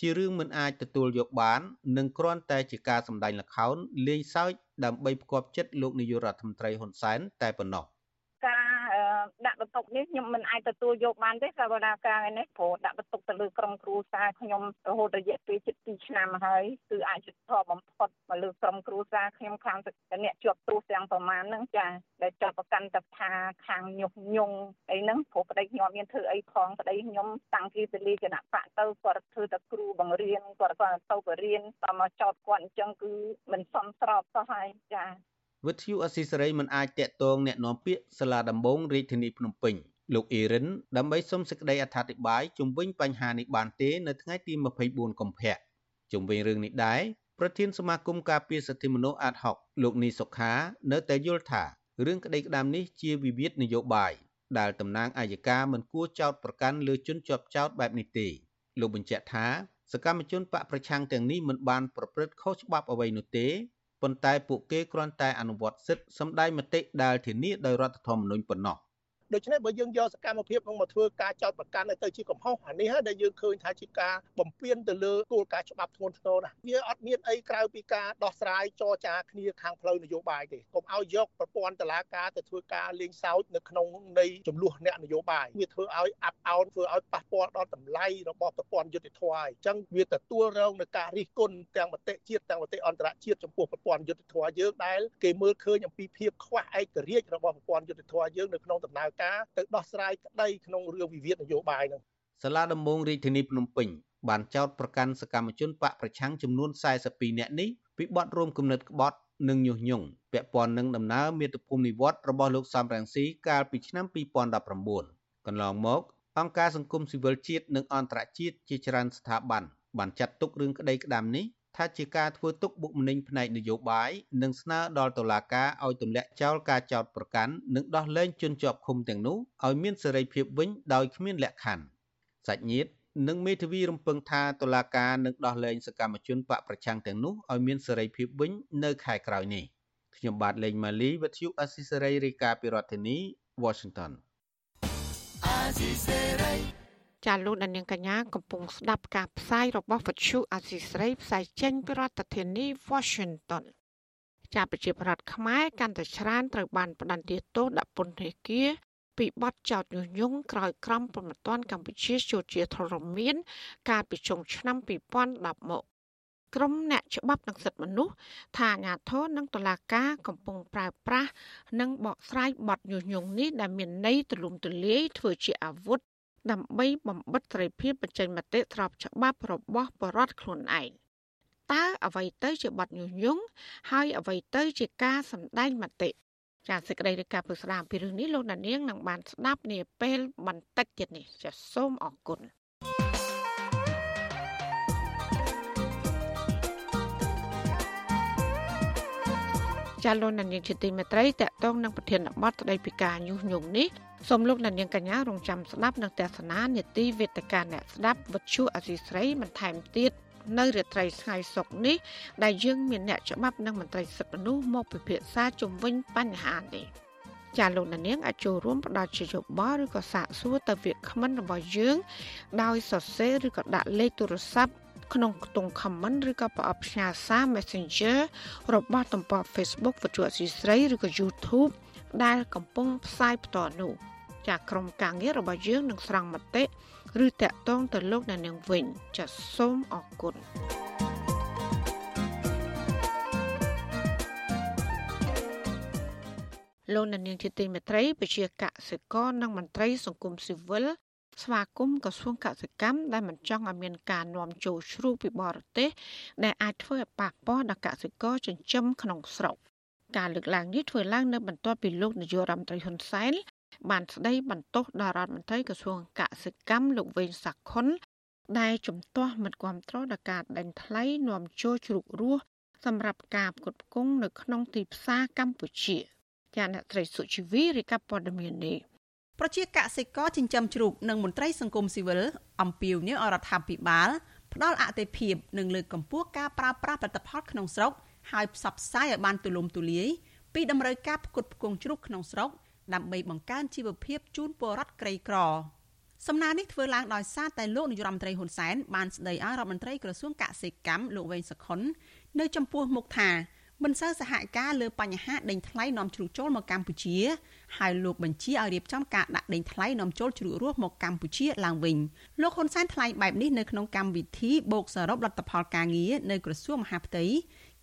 ជារឿងមិនអាចទទួលយកបាន និងគ្រាន់តែជាការសម្ដែងល្ខោនលេងសើចដើម្បីផ្គប់ចិត្តលោកនាយករដ្ឋមន្ត្រីហ៊ុនសែនតែប៉ុណ្ណោះ ដាក់បន្ទុកនេះខ្ញុំមិនអាចទទួលយកបានទេសវនាការនេះព្រោះដាក់បន្ទុកទៅលើក្រុមគ្រួសារខ្ញុំរហូតរយៈពេលជិត2ឆ្នាំហើយគឺអាចយុទ្ធធបំផុតមកលើក្រុមគ្រួសារខ្ញុំខាងអ្នកជាប់ទោសទាំងប្រមាណហ្នឹងចាដែលចាប់ប្រកាន់ទៅថាខាងញុះញង់អីហ្នឹងព្រោះប្តីខ្ញុំមានធ្វើអីផងប្តីខ្ញុំតាំងពីទលីគណៈបកទៅគាត់ធ្វើតែគ្រូបង្រៀនគាត់គាត់ទៅបរៀនតមកចោតគាត់អញ្ចឹងគឺមិនសមស្របសោះហើយចា វិទ្យុអស៊ីសេរីមិនអាចតាក់ទងแนะនាំពាក្យសាលាដំបងរាជធានីភ្នំពេញលោកអ៊ីរិនដើម្បីសុំសេចក្តីអត្ថាធិប្បាយជុំវិញបញ្ហានេះបានទេនៅថ្ងៃទី24កុម្ភៈជុំវិញរឿងនេះដែរប្រធានសមាគមការពារសិទ្ធិមនុស្សអាតហុកលោកនីសុខា នៅតែយល់ថារឿងក្តីក្តាមនេះជាវិវាទនយោបាយដែលតំណាងអាយកាមិនគួរចោទប្រកាន់លើជនជាប់ចោទបែបនេះទេលោកបញ្ជាក់ថាសកម្មជនបកប្រឆាំងទាំងនេះមិនបានប្រព្រឹត្តខុសច្បាប់អ្វីនោះទេ ប៉ុន្តែពួកគេគ្រាន់តែអនុវត្តសិទ្ធិសម្ដែងមតិដែលធានាដោយរដ្ឋធម្មនុញ្ញប៉ុណ្ណោះ ដូច្នេះបើយើងយកសកម្មភាពនោះមកធ្វើការចោតប្រកាន់ទៅជាកំហុសអានេះហើយដែលយើងឃើញថាជាការបំពានទៅលើគោលការណ៍ច្បាប់ធ្ងន់ធ្ងរណាស់វាអត់មានអីក្រៅពីការដោះស្រាយចរចាគ្នាខាងផ្លូវនយោបាយទេកុំឲ្យយកប្រព័ន្ធតឡាការទៅធ្វើការលេងសើចនៅក្នុងនៃចំនួនអ្នកនយោបាយវាធ្វើឲ្យអាប់អោនធ្វើឲ្យប៉ះពាល់ដល់តម្លៃរបស់ប្រព័ន្ធយុតិធធម៌ហើយអញ្ចឹងវាទទួលរងនឹងការរិះគន់ទាំងមតិជាតិទាំងមតិអន្តរជាតិចំពោះប្រព័ន្ធយុតិធធម៌យើងដែលគេមើលឃើញអំពីភាពខ្វះឯករាជ្យរបស់ប្រព័ន្ធយុតិធធម៌យើងនៅក្នុងដំណើរការទៅដោះស្រាយក្តីក្នុងរឿងវិវាទនយោបាយនឹងសាលាដំបងរាជធានីភ្នំពេញបានចោទប្រកាន់សកម្មជនបកប្រឆាំងចំនួន42នាក់នេះពីបទរួមគំនិតក្បត់និងញុះញង់ពាក់ព័ន្ធនឹងដំណើរមាតុភូមិនិវត្តរបស់លោកសំរងស៊ីកាលពីឆ្នាំ2019កន្លងមកអង្គការសង្គមស៊ីវិលជាតិនិងអន្តរជាតិជាច្រើនស្ថាប័នបានចាត់ទុករឿងក្តីក្តាមនេះ ថាជាការធ្វើទុកបុកម្នេញផ្នែកនយោបាយនិងស្នើដល់តុលាការឲ្យទម្លាក់ចោលការចោទប្រកាន់និងដោះលែងជនជាប់ឃុំទាំងនោះឲ្យមានសេរីភាពវិញដោយគ្មានលក្ខខណ្ឌសាច់ញាតិនិងមេធាវីរំពឹងថាតុលាការនឹងដោះលែងសកម្មជនបកប្រឆាំងទាំងនោះឲ្យមានសេរីភាពវិញនៅខែក្រោយនេះខ្ញុំបាទលេងម៉ាលីវិទ្យុអស៊ីសេរីរាយការណ៍ពីរដ្ឋធានី Washington អស៊ីសេរី ចាលោកដានៀងកញ្ញាកំពុងស្ដាប់ការផ្សាយរបស់វិទ្យុអាស៊ីស្រីផ្សាយចេញពីរដ្ឋធានី Washington ចាប្រជាប្រដ្ឋខ្មែរកាន់តែច្រើនត្រូវបានផ្ដន្ទាទោសដាក់ពន្ធនាគារពីបទចោទញុះញង់ក្រោយក្រមប្រមត្តនកម្ពុជាចូលជាធរមាន កាលពីចុងឆ្នាំ2010មកក្រមអ្នកច្បាប់និងសិទ្ធិមនុស្សថាអាញាធរនិងតុលាការកំពុងប្រើប្រាស់និងបកស្រាយបទញុះញង់នេះដែលមានន័យទូលំទូលាយធ្វើជាអាវុធ ដើម្បីបំបិតសេរីភាពបញ្ចេញមតិស្របច្បាប់របស់បរដ្ឋខ្លួនឯងតើអ្វីទៅជាបទញុះញង់ហើយអ្វីទៅជាការសម្ដែងមតិចាសសេចក្តីរាយការណ៍ពុស្ដាពីរឿងនេះលោកដានៀងនឹងបានស្ដាប់នាពេលបន្តិចទៀតនេះចាសសូមអរគុណ ចាលោកនាងជាទីមេត្រីតកតងនឹងប្រធានបទស្ដីពីការញុះញង់នេះសូមលោកនាងកញ្ញារងចាំស្ដាប់នៅទស្សនានេតិវេទិកាអ្នកស្ដាប់វិទ្យុអសីស្រីបន្ថែមទៀតនៅរាត្រីថ្ងៃសុក្រនេះដែលយើងមានអ្នកច្បាប់និងមន្ត្រីសិទ្ធិមនុស្សមកពិភាក្សាជុំវិញបញ្ហានេះចាលោកនាងអាចចូលរួមផ្ដល់ជាយោបល់ឬក៏សាកសួរទៅវាគ្មិនរបស់យើង ដោយសរសេរឬក៏ដាក់លេខទូរស័ព្ទ ក្នុងខ្ទង់ comment ឬក៏ប្រអប់ផ្ញើសារ Messenger របស់ទំព័រ Facebook វិទ្យុអសីស្រីឬក៏ YouTube ដែលកំពុងផ្សាយផ្ទាល់នោះចាក្រុមការងាររបស់យើងនឹងស្រង់មតិឬតាក់ទងទៅលោកអ្នកនាងវិញចាសសូមអរគុណលោកអ្នកនាងជាទីមេត្រីពជាកសិករនិងមន្ត្រីសង្គមស៊ីវិល ស្វាគមន៍ក្រសួងកសិកម្មដែលមិនចង់ឲ្យមានការនាំចូលជ្រូកពីបរទេសដែលអាចធ្វើឲ្យប៉ះពាល់ដល់កសិករចិញ្ចឹមក្នុងស្រុកការលើកឡើងនេះធ្វើឡើងនៅបន្ទាប់ពីលោកនាយករដ្ឋមន្ត្រីហ៊ុនសែនបានស្ដីបន្ទោសដល់រដ្ឋមន្ត្រីក្រសួងកសិកម្មលោកវេងសាខុនដែលជំទាស់មិនគ្រប់គ្រងដល់ការដេញថ្លៃនាំចូលជ្រូករស់សម្រាប់ការផ្គត់ផ្គង់នៅក្នុងទីផ្សារកម្ពុជាចាអ្នកត្រីសុជីវីរាយការណ៍ព័ត៌មាននេះ ប្រជាកសិករចិញ្ចឹមជ្រូកនិងមន្ត្រីសង្គមស៊ីវិលអំពាវនាវអរដ្ឋាភិបាលផ្ដល់អតិភិបនិងលើកកម្ពស់ការប្រើប្រាស់ផលិតផលក្នុងស្រុកហើយផ្សព្វផ្សាយឲ្យបានទូលំទូលាយពីតម្រូវការផ្គត់ផ្គង់ជ្រូកក្នុងស្រុកដើម្បីបង្កើនជីវភាពជូនពលរដ្ឋក្រីក្រសំណើនេះធ្វើឡើងដោយសារតែលោកនាយរដ្ឋមន្ត្រីហ៊ុនសែនបានស្ដីឲ្យរដ្ឋមន្ត្រីក្រសួងកសិកម្មលោកវែងសខុននៅចំពោះមុខថា មិនសូវសហការលើបញ្ហាដេញថ្លៃនាំជ្រូកចូលមកកម្ពុជាហើយលោកបញ្ជាឲ្យរៀបចំការដាក់ដេញថ្លៃនាំចូលជ្រូករស់មកកម្ពុជាឡើងវិញលោកហ៊ុនសែនថ្លែងបែបនេះនៅក្នុងកម្មវិធីបូកសរុបលទ្ធផលការងារនៅក្រសួងមហាផ្ទៃ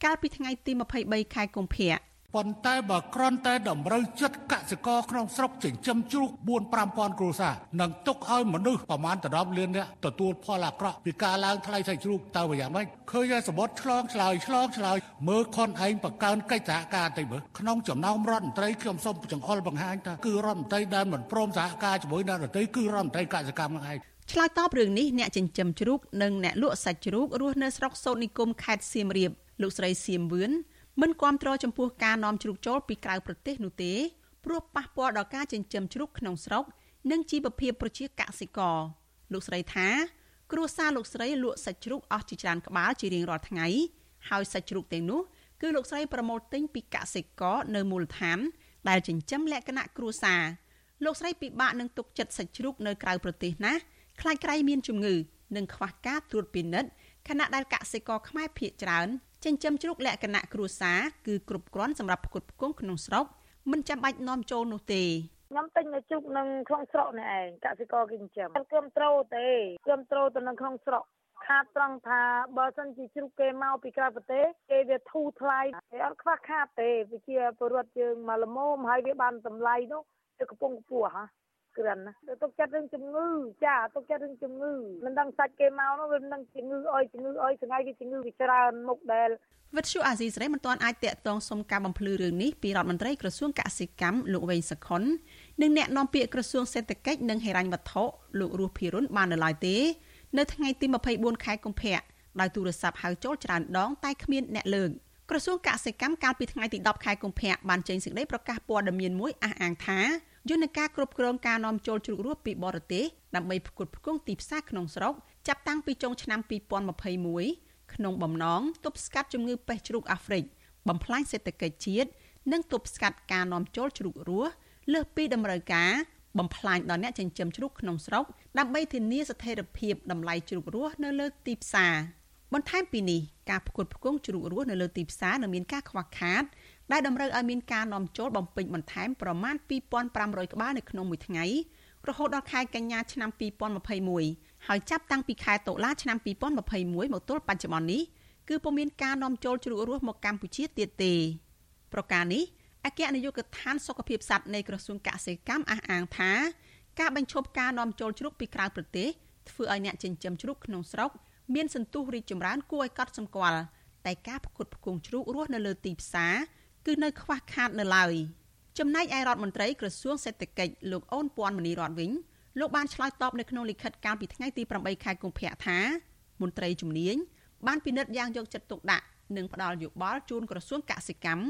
កាលពីថ្ងៃទី23ខែកុម្ភៈ ប៉ុន្តែបើគ្រាន់តែតម្រូវចិត្តកសិករក្នុងស្រុកចិញ្ចឹមជ្រូក4 5000គ្រួសារនឹងទុកឲ្យមនុស្សប្រមាណ10លាននាក់ទទួលផលអាក្រក់ពីការឡើងថ្លៃសាច់ជ្រូកតើយ៉ាងម៉េចឃើញតែសបុតឆ្លងឆ្លើយឆ្លងឆ្លើយមើលខនឯងបង្កើនកិច្ចសហការតិចមើលក្នុងចំណោមរដ្ឋមន្ត្រីខ្ញុំសូមចង្អុលបង្ហាញថាគឺរដ្ឋមន្ត្រីដែលមិនព្រមសហការជាមួយអ្នកដទៃគឺរដ្ឋមន្ត្រីកសិកម្មហ្នឹងឯងឆ្លើយតបរឿងនេះអ្នកចិញ្ចឹមជ្រូកនិងអ្នកលក់សាច់ជ្រូករស់នៅស្រុកសូត្រនិគមខេត្តសៀមរាបលោកស្រីសៀមវឿន មិនគ្រប់គ្រងចំពោះការនាំជ្រូកចូលពីក្រៅប្រទេសនោះទេព្រោះប៉ះពាល់ដល់ការចិញ្ចឹមជ្រូកក្នុងស្រុក និងជីវភាពប្រជាកសិករលោកស្រីថា គ្រួសារលោកស្រីលក់សាច់ជ្រូកអស់ជាច្រើនក្បាលជារៀងរាល់ថ្ងៃហើយសាច់ជ្រូកទាំងនោះគឺលោកស្រីប្រមូលទិញពីកសិករនៅមូលដ្ឋាន ដែលចិញ្ចឹមលក្ខណៈគ្រួសារលោកស្រីពិបាកនឹងទុកចិត្តសាច់ជ្រូកនៅក្រៅប្រទេសណាស់ខ្លាចក្រៃមានជំងឺនិងខ្វះការត្រួតពិនិត្យខណៈដែលកសិករខ្មែរភ ieck ច្រើន ចិញ្ចឹមជ្រូកលក្ខណៈគ្រួសារគឺគ្រប់គ្រាន់សម្រាប់ផ្គត់ផ្គង់ក្នុងស្រុកមិនចាំបាច់នាំចូលនោះទេខ្ញុំទិញនៅជុកនឹងក្នុងស្រុកនេះឯងកសិករគេចិញ្ចឹមមិនគ្រប់ត្រូលទេគ្រប់ត្រូលទៅនៅក្នុងស្រុកខាតត្រង់ថាបើសិនជាជ្រូកគេមកពីក្រៅប្រទេសគេវាធូរថ្លៃគេអត់ខ្វះខាតទេវាជាពលរដ្ឋយើងមកល្មមហើយវាបានតម្លៃនោះទៅកំពុងខ្ពស់ហ៎ ក្រិនណាទុកចិត្តរឿងជំងឺចាទុកចិត្តរឿងជំងឺមិនដឹងសាច់គេមកនោះវាមិនដឹងជំងឺអុយជំងឺអុយថ្ងៃវាជំងឺវាច្រើនមុខដែលវិទ្យុអាស៊ីសេរីមិនទាន់អាចតាក់ទងសុំការបំភ្លឺរឿងនេះពីរដ្ឋមន្ត្រីក្រសួងកសិកម្មលោកវែងសខុននិងអ្នកនាំពាក្យក្រសួងសេដ្ឋកិច្ចនិងហិរញ្ញវត្ថុលោករស់ភិរុនបាននៅឡើយទេនៅថ្ងៃទី24ខែកុម្ភៈដោយទូរស័ព្ទហៅចូលច្រើនដងតែគ្មានអ្នកលើកក្រសួងកសិកម្មកាលពីថ្ងៃទី10ខែកុម្ភៈបានចេញសេចក្តីប្រកាសព័ត៌មានមួយអះអាងថា យន្តការគ្រប់គ្រងការនាំចូលជ្រូករស់ពីបរទេសដើម្បីផ្គត់ផ្គង់ទីផ្សារក្នុងស្រុកចាប់តាំងពីចុងឆ្នាំ2021ក្នុងបំណងទប់ស្កាត់ជំងឺបេះជ្រូកអាហ្វ្រិកបំផ្លាញសេដ្ឋកិច្ចជាតិនិងទប់ស្កាត់ការនាំចូលជ្រូករស់លើសពីតម្រូវការបំផ្លាញដល់អ្នកចិញ្ចឹមជ្រូកក្នុងស្រុកដើម្បីធានាស្ថិរភាពតម្លៃជ្រូករស់នៅលើទីផ្សារបន្ថែមពីនេះការផ្គត់ផ្គង់ជ្រូករស់នៅលើទីផ្សារនៅមានការខ្វះខាត ដែលតម្រូវឲ្យមានការនាំចូលបំពេញបន្ថែមប្រមាណ2500ក្បាលនៅក្នុងមួយថ្ងៃរហូតដល់ខែកញ្ញាឆ្នាំ2021ហើយចាប់តាំងពីខែតុលាឆ្នាំ2021មកទល់បច្ចុប្បន្ននេះគឺពុំមានការនាំចូលជ្រូករស់មកកម្ពុជាទៀតទេ ប្រការនេះអគ្គនាយកដ្ឋានសុខភាពសត្វនៃក្រសួងកសិកម្មអះអាងថាការបញ្ឈប់ការនាំចូលជ្រូកពីក្រៅប្រទេសធ្វើឲ្យអ្នកចិញ្ចឹមជ្រូកក្នុងស្រុកមានសន្ទុះរីកចម្រើនគួរឲ្យកត់សម្គាល់តែការផ្គត់ផ្គង់ជ្រូករស់នៅលើទីផ្សារ គឺនៅខ្វះខាតនៅឡើយចំណែកឯរដ្ឋមន្ត្រីក្រសួងសេដ្ឋកិច្ចលោកអូនពាន់មនីរតវិញលោកបានឆ្លើយតបនៅក្នុងលិខិតកាលពីថ្ងៃទី8ខែកុម្ភៈថាមន្ត្រីជំនាញបានពិនិត្យយ៉ាងយកចិត្តទុកដាក់និងផ្ដល់យោបល់ជូនក្រសួងកសិកម្ម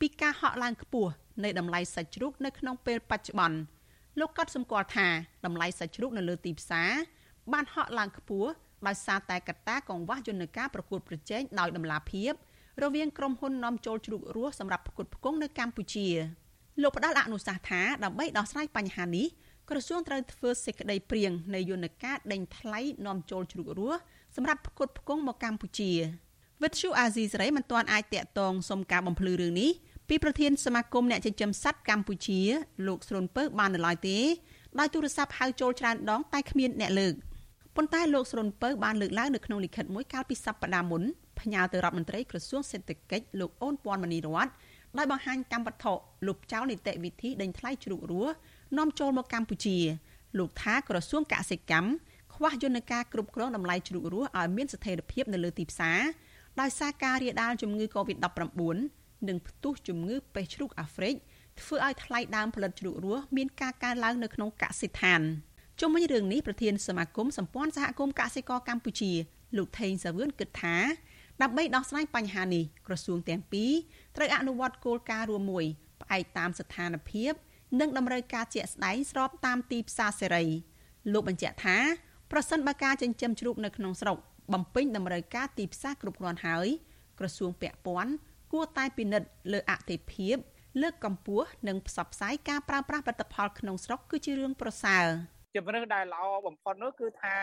ពីការហក់ឡើងខ្ពស់នៃតម្លៃសាច់ជ្រូកនៅក្នុងពេលបច្ចុប្បន្នលោកក៏សម្គាល់ថាតម្លៃសាច់ជ្រូកនៅលើទីផ្សារបានហក់ឡើងខ្ពស់ដោយសារតែកត្តាកង្វះយន្តការប្រកួតប្រជែងដោយតម្លាភាព រវាងក្រុមហ៊ុននាំចូលជ្រូករស់សម្រាប់ផ្គត់ផ្គង់នៅកម្ពុជាលោកផ្ដល់អនុសាសន៍ថាដើម្បីដោះស្រាយបញ្ហានេះក្រសួងត្រូវធ្វើសេចក្តីព្រៀងនៃយន្តការដេញថ្លៃនាំចូលជ្រូករស់សម្រាប់ផ្គត់ផ្គង់មកកម្ពុជាវិទ្យុអាស៊ីសេរីមិនទាន់អាចតាក់ទងសុំការបំភ្លឺរឿងនេះពីប្រធានសមាគមអ្នកចិញ្ចឹមសត្វកម្ពុជាលោកស្រុនពើបាននៅឡើយទេដោយទូរស័ព្ទហៅចូលច្រើនដងតែគ្មានអ្នកលើក ប៉ុន្តែលោកស្រុនពើបានលើកឡើងនៅក្នុងលិខិតមួយកាលពីសប្តាហ៍មុនផ្ញើទៅរដ្ឋមន្ត្រីក្រសួងសេដ្ឋកិច្ចលោកអូនពាន់មនីរតដោយបង្ហាញកម្មវត្ថុលុបចោលនីតិវិធីដេញថ្លៃជ្រូករស់នាំចូលមកកម្ពុជា លោកថាក្រសួងកសិកម្មខ្វះយន្តការគ្រប់គ្រងតម្លៃជ្រូករស់ឲ្យមានស្ថិរភាពនៅលើទីផ្សារដោយសារការរាលដាលជំងឺ Covid-19 និងផ្ទុះជំងឺបេះជ្រូកអាហ្វ្រិកធ្វើឲ្យថ្លៃដើមផលិតជ្រូករស់មានការកើនឡើងនៅក្នុងកសិដ្ឋាន ជុំវិញរឿងនេះប្រធានសមាគមសម្ព័ន្ធសហគមន៍កសិករកម្ពុជា លោកថេងសាវឿនគិតថាដើម្បីដោះស្រាយបញ្ហានេះក្រសួងទាំងពីរត្រូវអនុវត្តគោលការណ៍រួមមួយផ្អែកតាមស្ថានភាព និងតម្រូវការជាក់ស្ដែងស្របតាមទីផ្សារសេរីលោកបញ្ជាក់ថាប្រសិនបើការចិញ្ចឹមជ្រូកនៅក្នុងស្រុកបំពេញតម្រូវការទីផ្សារគ្រប់គ្រាន់ហើយក្រសួងពាក់ព័ន្ធគួរតែពិនិត្យលើអតិភិបលើកកម្ពស់និងផ្សព្វផ្សាយការប្រើប្រាស់ផលិតផលក្នុងស្រុកគឺជារឿងប្រសើរ ជំរឿនដែលល្អបំផុតនោះគឺថា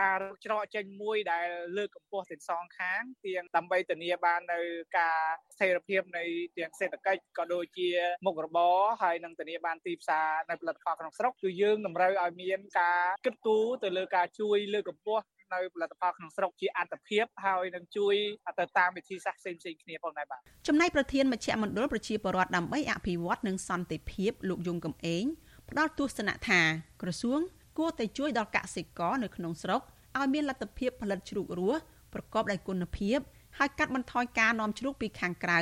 ការច្រកចេញមួយដែលលើកកម្ពស់ទាំងសងខាងទាំងដើម្បីធានាបាននៅការស្ថិរភាពនៃទាំងសេដ្ឋកិច្ចក៏ដូចជាមុខរបរហើយនឹងធានាបានទីផ្សារនៅផលិតផលក្នុងស្រុកគឺយើងតម្រូវឲ្យមានការគិតគូរទៅលើការជួយលើកកម្ពស់នៅផលិតផលក្នុងស្រុកជាអត្តភាពហើយនឹងជួយទៅតាមវិធីសាស្ត្រផ្សេងផ្សេងគ្នាផងដែរបាទចំណែកប្រធានមជ្ឈមណ្ឌលប្រជាពលរដ្ឋដើម្បីអភិវឌ្ឍនិងសន្តិភាពលោកយងកំឯង ផ្ដល់ទស្សនៈថាក្រសួងគួរតែជួយដល់កសិករនៅក្នុងស្រុកឲ្យមានលទ្ធភាពផលិតជ្រូករស់ប្រកបដោយគុណភាពហើយកាត់បន្ថយការនាំជ្រូកពីខាងក្រៅ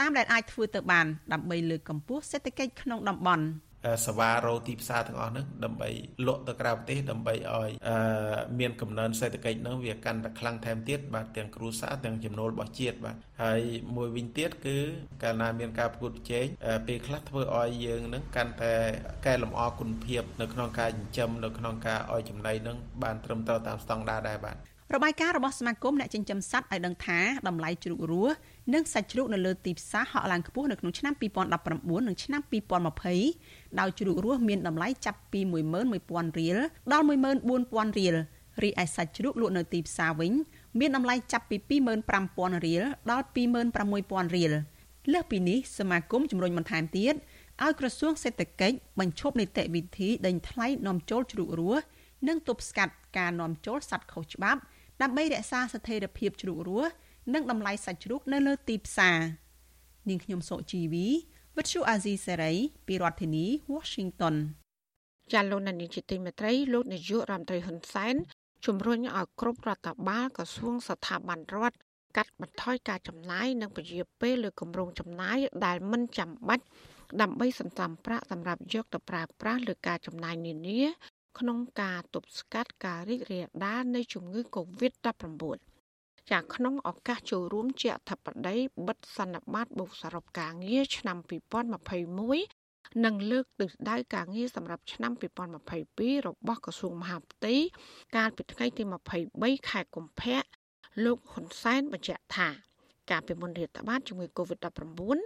តាមដែលអាចធ្វើទៅបានដើម្បីលើកកម្ពស់សេដ្ឋកិច្ចក្នុងតំបន់។ សវ៉ារោទីផ្សារទាំងអស់ហ្នឹងដើម្បីលក់ទៅក្រៅប្រទេសដើម្បីឲ្យមានកំណើនសេដ្ឋកិច្ចហ្នឹងវាកាន់តែខ្លាំងថែមទៀតបាទទាំងគ្រួសារទាំងចំណូលរបស់ជាតិបាទហើយមួយវិញទៀតគឺកាលណាមានការប្រកួតប្រជែងពេលខ្លះធ្វើឲ្យយើងហ្នឹងកាន់តែកែលម្អគុណភាពនៅក្នុងការចិញ្ចឹមនៅក្នុងការឲ្យចំណីហ្នឹងបានត្រឹមត្រូវតាមស្តង់ដារដែរបាទរបាយការណ៍របស់សមាគមអ្នកចិញ្ចឹមសត្វឲ្យដឹងថាតម្លៃជ្រូករស់ និងសាច់ជ្រូកនៅលើទីផ្សារហក់ឡើងខ្ពស់នៅក្នុងឆ្នាំ2019និងឆ្នាំ2020ដោយជ្រូករស់មានតម្លៃចាប់ពី11000រៀលដល់14000រៀលរីឯសាច់ជ្រូកលក់នៅទីផ្សារវិញមានតម្លៃចាប់ពី25000រៀលដល់26000រៀលលើសពីនេះសមាគមជំរុញបន្ថែមទៀតឲ្យក្រសួងសេដ្ឋកិច្ចបញ្ឈប់នីតិវិធីដេញថ្លៃនាំចូលជ្រូករស់និងទប់ស្កាត់ការនាំចូលសត្វខុសច្បាប់ ដើម្បីរក្សាស្ថិរភាពជ្រូករស់ និងតម្លៃសាច់ជ្រូកនៅលើទីផ្សារនាងខ្ញុំសុជីវីវិទ្យុអាស៊ីសេរីពីរដ្ឋធានី Washington ចាលោកនានីជាទីមេត្រីលោកនាយករដ្ឋមន្ត្រីហ៊ុនសែនជំរុញឲ្យគ្រប់រដ្ឋបាលក្រសួងស្ថាប័នរដ្ឋកាត់បន្ថយការចំណាយនិងពជាពេលលើគម្រោងចំណាយដែលមិនចាំបាច់ដើម្បីសន្សំប្រាក់សម្រាប់យកទៅប្រើប្រាស់លើការចំណាយនានា ក្នុងការទប់ស្កាត់ការរីករាលដាលនៃជំងឺ Covid-19 ចាក្នុងឱកាសចូលរួមជាអធិបតីបិទសន្និបាតបុស្សារពការងារឆ្នាំ2021និងលើកទិសដៅការងារសម្រាប់ឆ្នាំ2022របស់ក្រសួងមហាផ្ទៃកាលពីថ្ងៃទី23ខែកុម្ភៈលោកហ៊ុនសែនបញ្ជាក់ថាការពីមុនរាតត្បាតជំងឺ Covid-19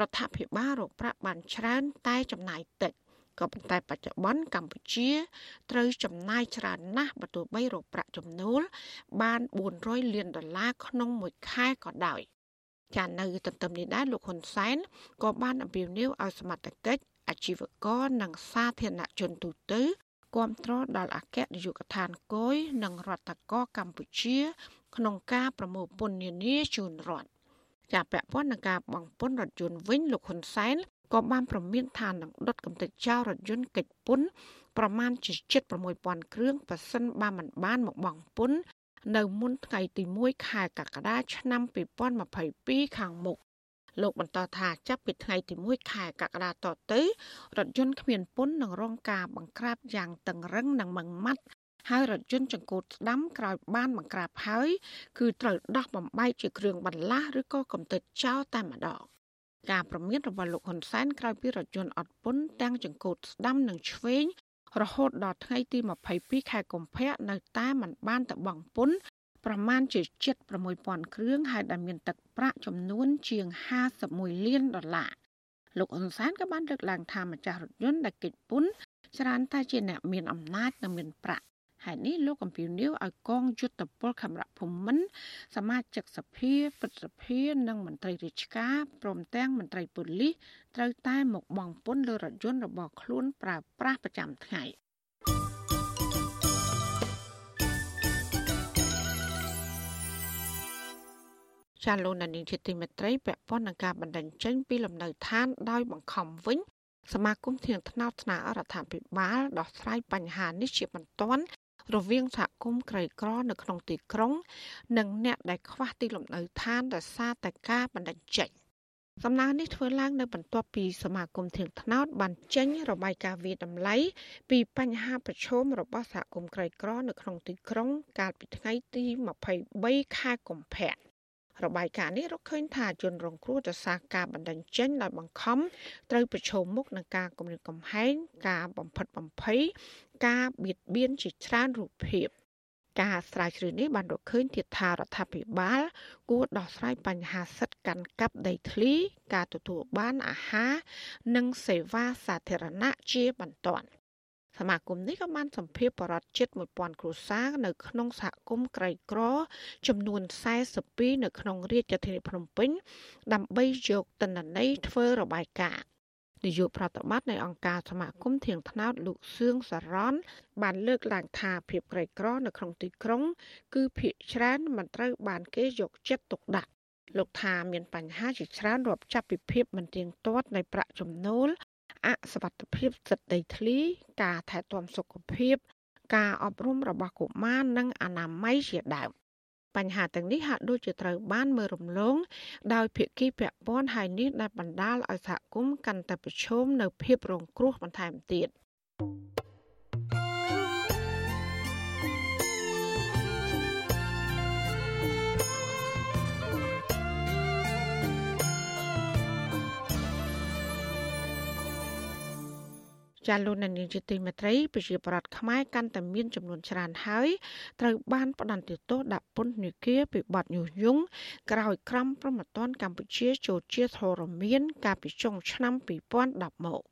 រដ្ឋាភិបាលរកប្រាក់បានច្រើនតែចំណាយតិច ក៏ប៉ុន្តែបច្ចុប្បន្នកម្ពុជាត្រូវចំណាយច្រើនណាស់បើទោះបីរកប្រាក់ចំណូល បាន400លានដុល្លារក្នុងមួយខែក៏ដោយចានៅទន្ទឹមនេះដែរលោកហ៊ុនសែនក៏បានអំពាវនាវឲ្យសមត្ថកិច្ចអាជីវករនិងសាធារណជនទូទៅគាំទ្រដល់អគ្គនាយកដ្ឋានគយនិងរដ្ឋកោកម្ពុជា ក្នុងការប្រមូលពន្ធនានាជូនរដ្ឋចាពាក់ព័ន្ធនឹងការបង្ពន្ធរថយន្តវិញលោកហ៊ុនសែន ក៏បានប្រមានថានឹងដុតកំទេចចោលរថយន្តកិច្ចពន្ធប្រមាណជា76000គ្រឿងប៉ះសិនបើមិនបានមកបង់ពន្ធនៅមុនថ្ងៃទី1ខែកក្កដាឆ្នាំ2022ខាងមុខលោកបន្តថាចាប់ពីថ្ងៃទី1ខែកក្កដាតទៅរថយន្តគ្មានពន្ធនឹងរងការបង្ក្រាបយ៉ាងតឹងរឹងនិងម៉ឺងម៉ាត់ហើយរថយន្តចង្កូតស្ដាំក្រោយបានបង្ក្រាបហើយ គឺត្រូវដោះបំបែកជាគ្រឿងបន្លាស់ឬក៏កំទេចចោលតែម្ដង ការប្រមានរបស់លោកហ៊ុនសែនក្រោយពីរថយន្តអត់ពន្ធទាំងចង្កូតស្ដាំនិងឆ្វេងរហូតដល់ថ្ងៃទី22ខែកុម្ភៈនៅតែមិនបានទៅបង់ពន្ធប្រមាណជា76000គ្រឿងហើយដែលមានទឹកប្រាក់ចំនួនជាង51លានដុល្លារលោកអ៊ុនសានក៏បានលើកឡើងថាម្ចាស់រថយន្តដែលកិច្ចពន្ធច្រើនតែជាអ្នកមានអំណាចនិងមានប្រាក់ ហេតុនេះលោកកំពីនីវឲ្យកងយុទ្ធពលខេមរៈភូមិន្ទសមាជិកសភាពិតសភានិងមន្ត្រីរាជការព្រមទាំងមន្ត្រីប៉ូលីសត្រូវតែមកបង់ពន្ធលើរថយន្តរបស់ខ្លួនប្រើប្រាស់ប្រចាំថ្ងៃចាលោកនានីជាទីមេត្រីពាក់ព័ន្ធនឹងការបណ្ដឹងចេញពីលំនៅឋានដោយបង្ខំវិញសមាគមធានថ្នោតថ្នាក់រដ្ឋាភិបាលដោះស្រាយបញ្ហានេះជាបន្ទាន់ រវាងសហគមន៍ក្រីក្រនៅក្នុងទីក្រុង និងអ្នកដែលខ្វះទីលំនៅឋានដោយសារតែការបណ្ដឹងចេញសំណើនេះធ្វើឡើងនៅបន្ទាប់ពីសមាគមធៀងថ្នោតបានចេញរបាយការណ៍វិតម្លៃពីបញ្ហាប្រឈមរបស់សហគមន៍ក្រីក្រនៅក្នុងទីក្រុង កាលពីថ្ងៃទី23ខែកុម្ភៈរបាយការណ៍នេះរកឃើញថាជនរងគ្រោះដោយសារការបណ្ដឹងចេញដោយបង្ខំត្រូវប្រឈមមុខនឹងការគំរាមកំហែងការបំផិតបំភ័យ ការបៀតបៀនជាច្រើនរូបភាពការស្រាវជ្រាវនេះបានរកឃើញទៀតថារដ្ឋាភិបាល គួរដោះស្រាយបញ្ហាសិទ្ធិកាន់កាប់ដីធ្លី ការទទួលបានអាហារនិងសេវាសាធារណៈជាបន្ទាន់សមាគមនេះក៏បានសម្ភាសបរដ្ឋជិត1000គ្រួសារនៅក្នុងសហគមន៍ក្រីក្រ ចំនួន42នៅក្នុងរាជធានីភ្នំពេញដើម្បីយកតនន័យធ្វើរបាយការណ៍ នាយកប្រតិបត្តិនៃអង្គការសមាគមធៀងថ្នោតលោកសឿងសរន បានលើកឡើងថាភាពក្រីក្រនៅក្នុងទីក្រុង គឺភាគច្រើនមិនត្រូវបានគេយកចិត្តទុកដាក់លោកថាមានបញ្ហាជាច្រើនរាប់ចាប់ពីភាពមិនទៀងទាត់នៃប្រាក់ចំណូលអសវត្ថភាពសិទ្ធិដីធ្លី ការថែទាំសុខភាព ការអប់រំរបស់កុមារនិងអនាម័យជាដើម បញ្ហាទាំងនេះហាក់ដូចជាត្រូវបានមើលរំលងដោយភាគីពាក់ព័ន្ធហើយនេះដែលបណ្ដាលឲ្យសហគមន៍កាន់តែប្រឈមនៅភាពរងគ្រោះបន្ថែមទៀត។ ចាលោកនាយកជាទីមេត្រីប្រជាប្រដ្ឋខ្មែរកាន់តែមានចំនួនច្រើនហើយត្រូវបានផ្ដន្ទាទោសដាក់ពន្ធនាគារពីបទញុះញង់ក្រោយក្រមប្រមត្តនកម្ពុជាចូលជាធរមាន កាលពីចុងឆ្នាំ2010មក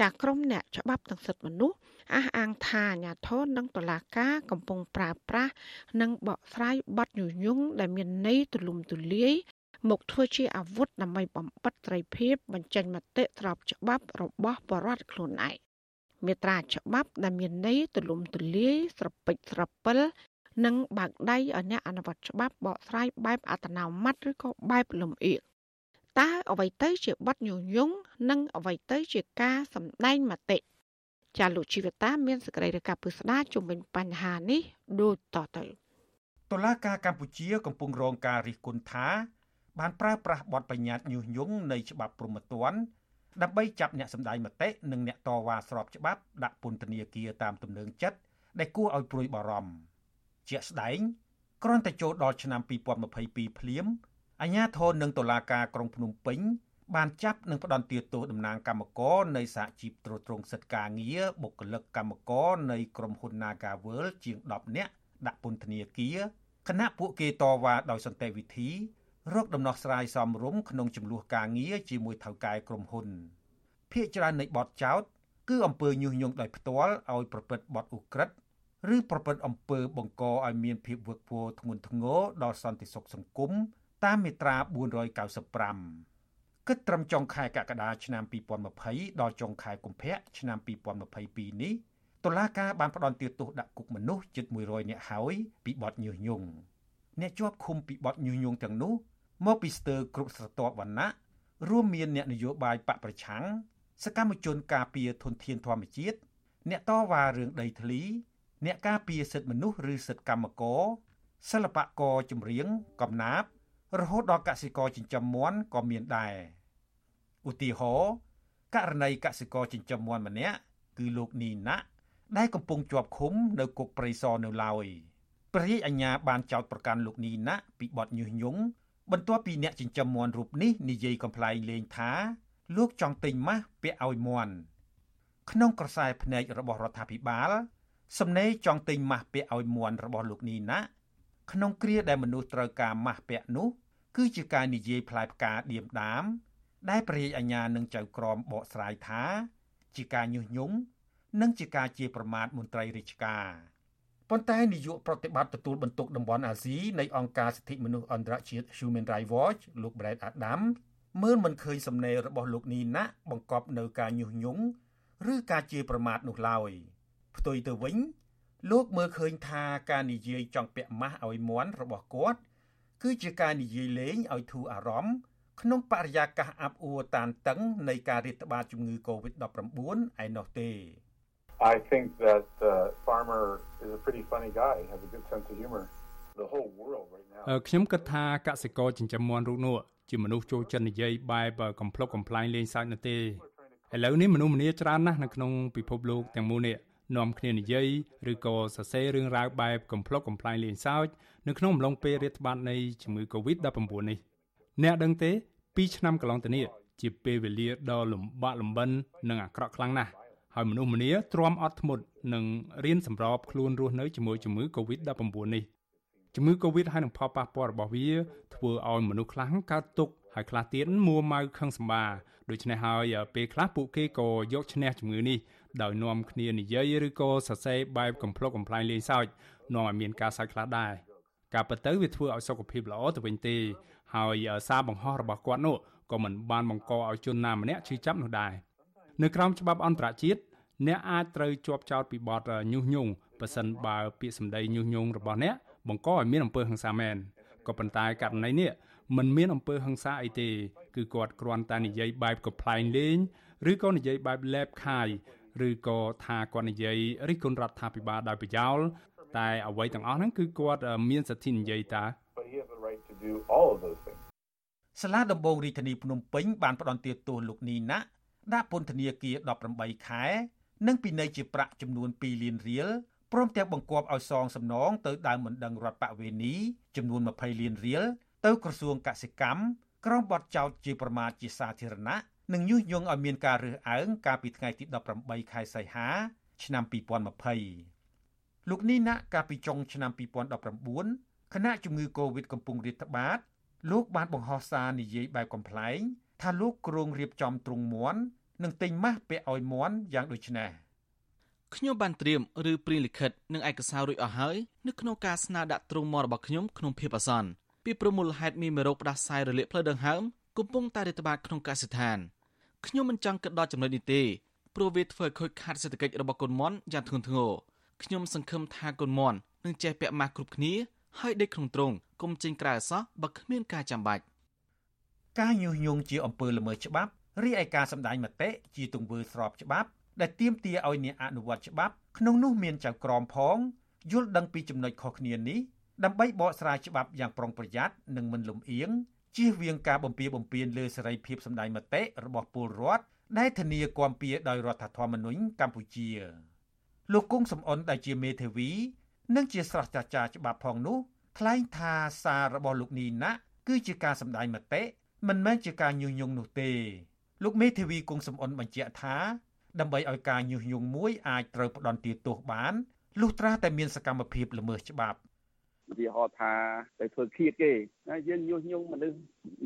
ចាក្រមអ្នកច្បាប់ទាំងសិទ្ធិមនុស្សអះអាងថាអាញាធននិងតុលាការកំពុងប្រើប្រាស់និងបកស្រាយបទញុះញង់ដែលមានន័យទូលំទូលាយមកធ្វើជាអាវុធដើម្បីបំបិតត្រីភិបបញ្ចេញមតិស្របច្បាប់របស់បរដ្ឋខ្លួនឯង មេត្រាច្បាប់ដែលមានន័យទូលំទូលាយស្រពេចស្រពិលនិងបើកដៃឲ្យអ្នកអនុវត្តច្បាប់បកស្រាយបែបអត្តនោម័តឬក៏បែបលំអៀងតើអ្វីទៅជាបទញុះញង់និងអ្វីទៅជាការសម្ដែងមតិចាលោកជីវតាមានសេចក្តីរាយការណ៍ពិស្ដារជុំវិញបញ្ហានេះដូចតទៅតុលាការកម្ពុជាកំពុងរងការរិះគន់ថា បានប្រើប្រាស់បទបញ្ញត្តិញុះញង់នៃច្បាប់ព្រហ្មទណ្ឌ ដើម្បីចាប់អ្នកសម្ដែងមតិនិងអ្នកតវ៉ាស្របច្បាប់ដាក់ពន្ធនាគារតាមទំនឹងចិត្តដែលគួរឲ្យព្រួយបារម្ភជាក់ស្ដែងគ្រាន់តែចូលដល់ឆ្នាំ2022ភ្លាមអាជ្ញាធរនិងតុលាការក្រុងភ្នំពេញបានចាប់និងផ្ដន្ទាទោសតំណាងកម្មករនៃសហជីពត្រួតត្រងសិទ្ធិការងារបុគ្គលិកកម្មករនៃក្រុមហ៊ុន Naga World ជាង10នាក់ដាក់ពន្ធនាគារគណៈពួកគេតវ៉ាដោយសន្តិវិធី រកដំណោះស្រាយសមរម្យក្នុងចំនួនការងារជាមួយថៅកែក្រុមហ៊ុនភាគច្រើននៃបទចោទគឺអំពើញុះញង់ដោយផ្ទាល់ឲ្យប្រព្រឹត្តបទឧក្រិដ្ឋឬប្រព្រឹត្តអំពើបង្កឲ្យមានភាពវឹកវរធ្ងន់ធ្ងរដល់សន្តិសុខសង្គមតាមមាត្រា495គិតត្រឹមចុងខែកក្កដាឆ្នាំ2020ដល់ចុងខែកុម្ភៈឆ្នាំ2022នេះតុលាការបានផ្តន្ទាទោសដាក់គុកមនុស្សជិត100នាក់ហើយពីបទញុះញង់អ្នកជាប់ឃុំពីបទញុះញង់ទាំងនោះ មកពីស្ទើរគ្រប់ស្រទាប់វណ្ណៈរួមមានអ្នកនយោបាយបកប្រឆាំងសកម្មជនការពារធនធានធម្មជាតិអ្នកតវ៉ារឿងដីធ្លី អ្នកការពារសិទ្ធិមនុស្សឬសិទ្ធិកម្មករសិល្បករចម្រៀងកំណាព្យរហូតដល់កសិករចិញ្ចឹមមាន់ក៏មានដែរឧទាហរណ៍ករណីកសិករចិញ្ចឹមមាន់ម្នាក់គឺលោកនីណាក់ដែលកំពុងជាប់ឃុំនៅគុកព្រៃសរនៅឡើយព្រះរាជអាជ្ញាបានចោទប្រកាន់លោកនីណាក់ពីបទញុះញង់ បន្ទាប់ពីអ្នកចិញ្ចឹមមាន់រូបនេះនិយាយកំ pl ែងលេងថាលោកចង់ទិញម៉ាស់ពាក់ឲ្យមាន់ក្នុងក្រសែភ្នែករបស់រដ្ឋាភិបាលសំណេរចង់ទិញម៉ាស់ពាក់ឲ្យមាន់របស់លោកនីណាក្នុងគ្រាដែលមនុស្សត្រូវការម៉ាស់ពាក់នោះគឺជាការនិយាយផ្លែផ្កាឌៀមដាម ដែលព្រះរាជអាជ្ញានឹងចៅក្រមបកស្រាយថា ជាការញុះញង់និងជាការជាប្រមាថមន្ត្រីរាជការ ប៉ុន្តែនាយកប្រតិបត្តិទទួលបន្ទុកតំបន់អាស៊ីនៃអង្គការសិទ្ធិមនុស្សអន្តរជាតិ Human Rights Watch លោក Brett Adam មើលមិនឃើញសំណេររបស់លោកនីណាបង្កប់នៅការញុះញង់ឬការជាប្រមាថនោះឡើយផ្ទុយទៅវិញ លោកមើលឃើញថាការនិយាយចង់ពាក់ម៉ាស់ឲ្យមន់របស់គាត់គឺជាការនិយាយលេងឲ្យធូរអារម្មណ៍ក្នុងបរិយាកាសអាប់អួរតានតឹងនៃការរាតត្បាតជំងឺ Covid-19 ឯណោះទេ I think that uh, Farmer is a pretty funny guy, has a good sense of humor. The whole world right now. ខ្ញុំគិតថាកសិករចិញ្ចឹមមាន់រូបនោះជាមនុស្សចូលចិត្តនិយាយបែបកំភ្លុកកំ pl ែងលេងសើចនោះទេឥឡូវនេះមនុស្សម្នាច្រើនណាស់នៅក្នុងពិភពលោកទាំងមូលនេះនាំគ្នានិយាយឬក៏សរសេររឿងរ៉ាវបែបកំភ្លុកកំ pl ែងលេងសើចនៅក្នុងអំឡុងពេលរាតត្បាតនៃជំងឺ Covid-19 នេះអ្នកដឹងទេ2ឆ្នាំកន្លងទៅនេះជាពេលវេលាដ៏លំបាកលំបិននិងអាក្រក់ខ្លាំងណាស់ ហហើយមនុស្សម្នាទ្រាំអត់ធ្មត់នឹងរៀនសម្របខ្លួនរស់នៅជាមួយជំងឺ Covid-19 នេះជំងឺ Covid ហើយនឹងផលប៉ះពាល់របស់វាធ្វើឲ្យមនុស្សខ្លះកើតទុក្ខហើយខ្លះទៀតមួម៉ៅខឹងសម្បាដូច្នេះហើយពេលខ្លះពួកគេក៏យកឈ្នះជំងឺនេះដោយនាំគ្នានិយាយឬក៏សរសេរបែបកំ pl ុកកំ pl ែងលេងសើចនាំឲ្យមានការសើចខ្លះដែរការពិតទៅវាធ្វើឲ្យសុខភាពល្អទៅវិញទេហើយសារបង្ហោះរបស់គាត់នោះក៏មិនបានបង្កឲ្យជនណាម្នាក់ឈឺចាប់នោះដែរនៅក្រោមច្បាប់អន្តរជាតិ អ្នកអាចត្រូវជាប់ចោទពីបទញុះញង់ប៉ះសិនបើពាក្យសម្ដីញុះញង់របស់អ្នកបង្កឲ្យមានអំពើហិង្សាមែនក៏ប៉ុន្តែករណីនេះมันមានអំពើហិង្សាអីទេគឺគាត់គ្រាន់តែនិយាយបែបកំ pl ែងលេងឬក៏និយាយបែបលេបខាយឬក៏ថាគាត់និយាយរិះគន់រដ្ឋាភិបាលដោយប្រយោលតែអ្វីទាំងអស់ហ្នឹងគឺគាត់មានសិទ្ធិនិយាយតាសាលាដំបងរាជធានីភ្នំពេញបានផ្ដន្ទាទោសលោកនីណាដាក់ពន្ធនាគារ18ខែ និងពិន័យជាប្រាក់ចំនួន2លានរៀលព្រមទាំងបង្គាប់ឲ្យសងសំណងទៅដើមមិនដឹងរដ្ឋបវេនីចំនួន20លានរៀលទៅក្រសួងកសិកម្មក្រោមបទចោទជាប្រមាថជាសាធារណៈនិងញុះញង់ឲ្យមានការរើសអើងកាលពីថ្ងៃទី18ខែសីហា ឆ្នាំ2020លោកនេះណាកាលពីចុងឆ្នាំ2019ខណៈជំងឺ Covid កំពុងរាតត្បាតលោកបានបង្ហោះសារនិយាយបែបកំ pl ែងថាលោកគ្រងរៀបចំទ្រុងមន់ និងទិញម៉ាស់ពាក់ឲ្យមន់យ៉ាងដូចនេះខ្ញុំបានត្រៀមឬព្រៀងលិខិតនិងឯកសាររួចអស់ហើយនៅក្នុងការស្នើដាក់ទ្រុងមន់របស់ខ្ញុំក្នុងភាពអាសន្នពីប្រមូលហេតុមានមេរោគផ្ដាសាយរលាកផ្លូវដង្ហើមកំពុងតែរាតត្បាតក្នុងកសិដ្ឋានខ្ញុំមិនចង់គិតដល់ចំណុចនេះទេព្រោះវាធ្វើឲ្យខូចខាតសេដ្ឋកិច្ចរបស់កូនមន់យ៉ាងធ្ងន់ធ្ងរខ្ញុំសង្ឃឹមថាកូនមន់នឹងចេះពាក់ម៉ាស់គ្រប់គ្នាហើយដេកក្នុងទ្រុងកុំចេញក្រៅអសោះបើគ្មានការចាំបាច់ការញុះញង់ជាអំពើល្មើសច្បាប់ រីឯការសម្ដែងមតិជាទង្វើស្របច្បាប់ដែលទាមទារឲ្យអ្នកអនុវត្តច្បាប់ក្នុងនោះមានចៅក្រមផងយល់ដឹងពីចំណុចខុសគ្នានេះដើម្បីបកស្រាយច្បាប់យ៉ាងប្រុងប្រយ័ត្ននិងមិនលំអៀងជៀសវាងការបំពៀបំពៀនលើសេរីភាពសម្ដែងមតិរបស់ពលរដ្ឋដែលធានាគាំពៀដោយរដ្ឋធម្មនុញ្ញកម្ពុជាលោកគង់សំអនដែលជាមេធាវី និងជាស្រស់ចាចាច្បាប់ផងនោះថ្លែងថាសាររបស់លោកនីណាគឺជាការសម្ដែងមតិមិនមែនជាការញុះញង់នោះទេ លោកមេធាវីគង់សំអនបញ្ជាក់ថាដើម្បីឲ្យការញុះញង់មួយអាចត្រូវផ្ដន់ទាទោសបានលុះត្រាតែមានសកម្មភាពល្មើសច្បាប់ឧទាហរណ៍ថាទៅធ្វើឃាតគេណាយើងញុះញង់មនុស្ស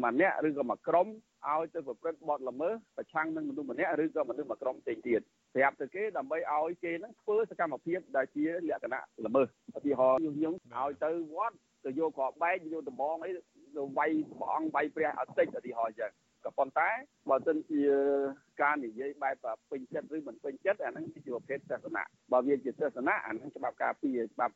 ម្នាក់ឬក៏មួយក្រុមឲ្យទៅប្រព្រឹត្តបទល្មើសប្រឆាំងនឹងមនុស្សម្នាក់ឬក៏មនុស្សមួយក្រុមផ្សេងទៀតប្រាប់ទៅគេដើម្បីឲ្យគេហ្នឹងធ្វើសកម្មភាពដែលជាលក្ខណៈល្មើសឧទាហរណ៍ញុះញង់ឲ្យទៅវត្តទៅយកក្របបែកយកដំបងអីទៅវាយព្រះអង្គវាយព្រះអតិចឧទាហរណ៍អញ្ចឹង ក៏ប៉ុន្តែបើសិនជាការនិយាយបែបពេញចិត្តឬមិនពេញចិត្តអាហ្នឹងជាប្រភេទទស្សនៈបើវាជាទស្សនៈអាហ្នឹងច្បាប់ការពារច្បាប់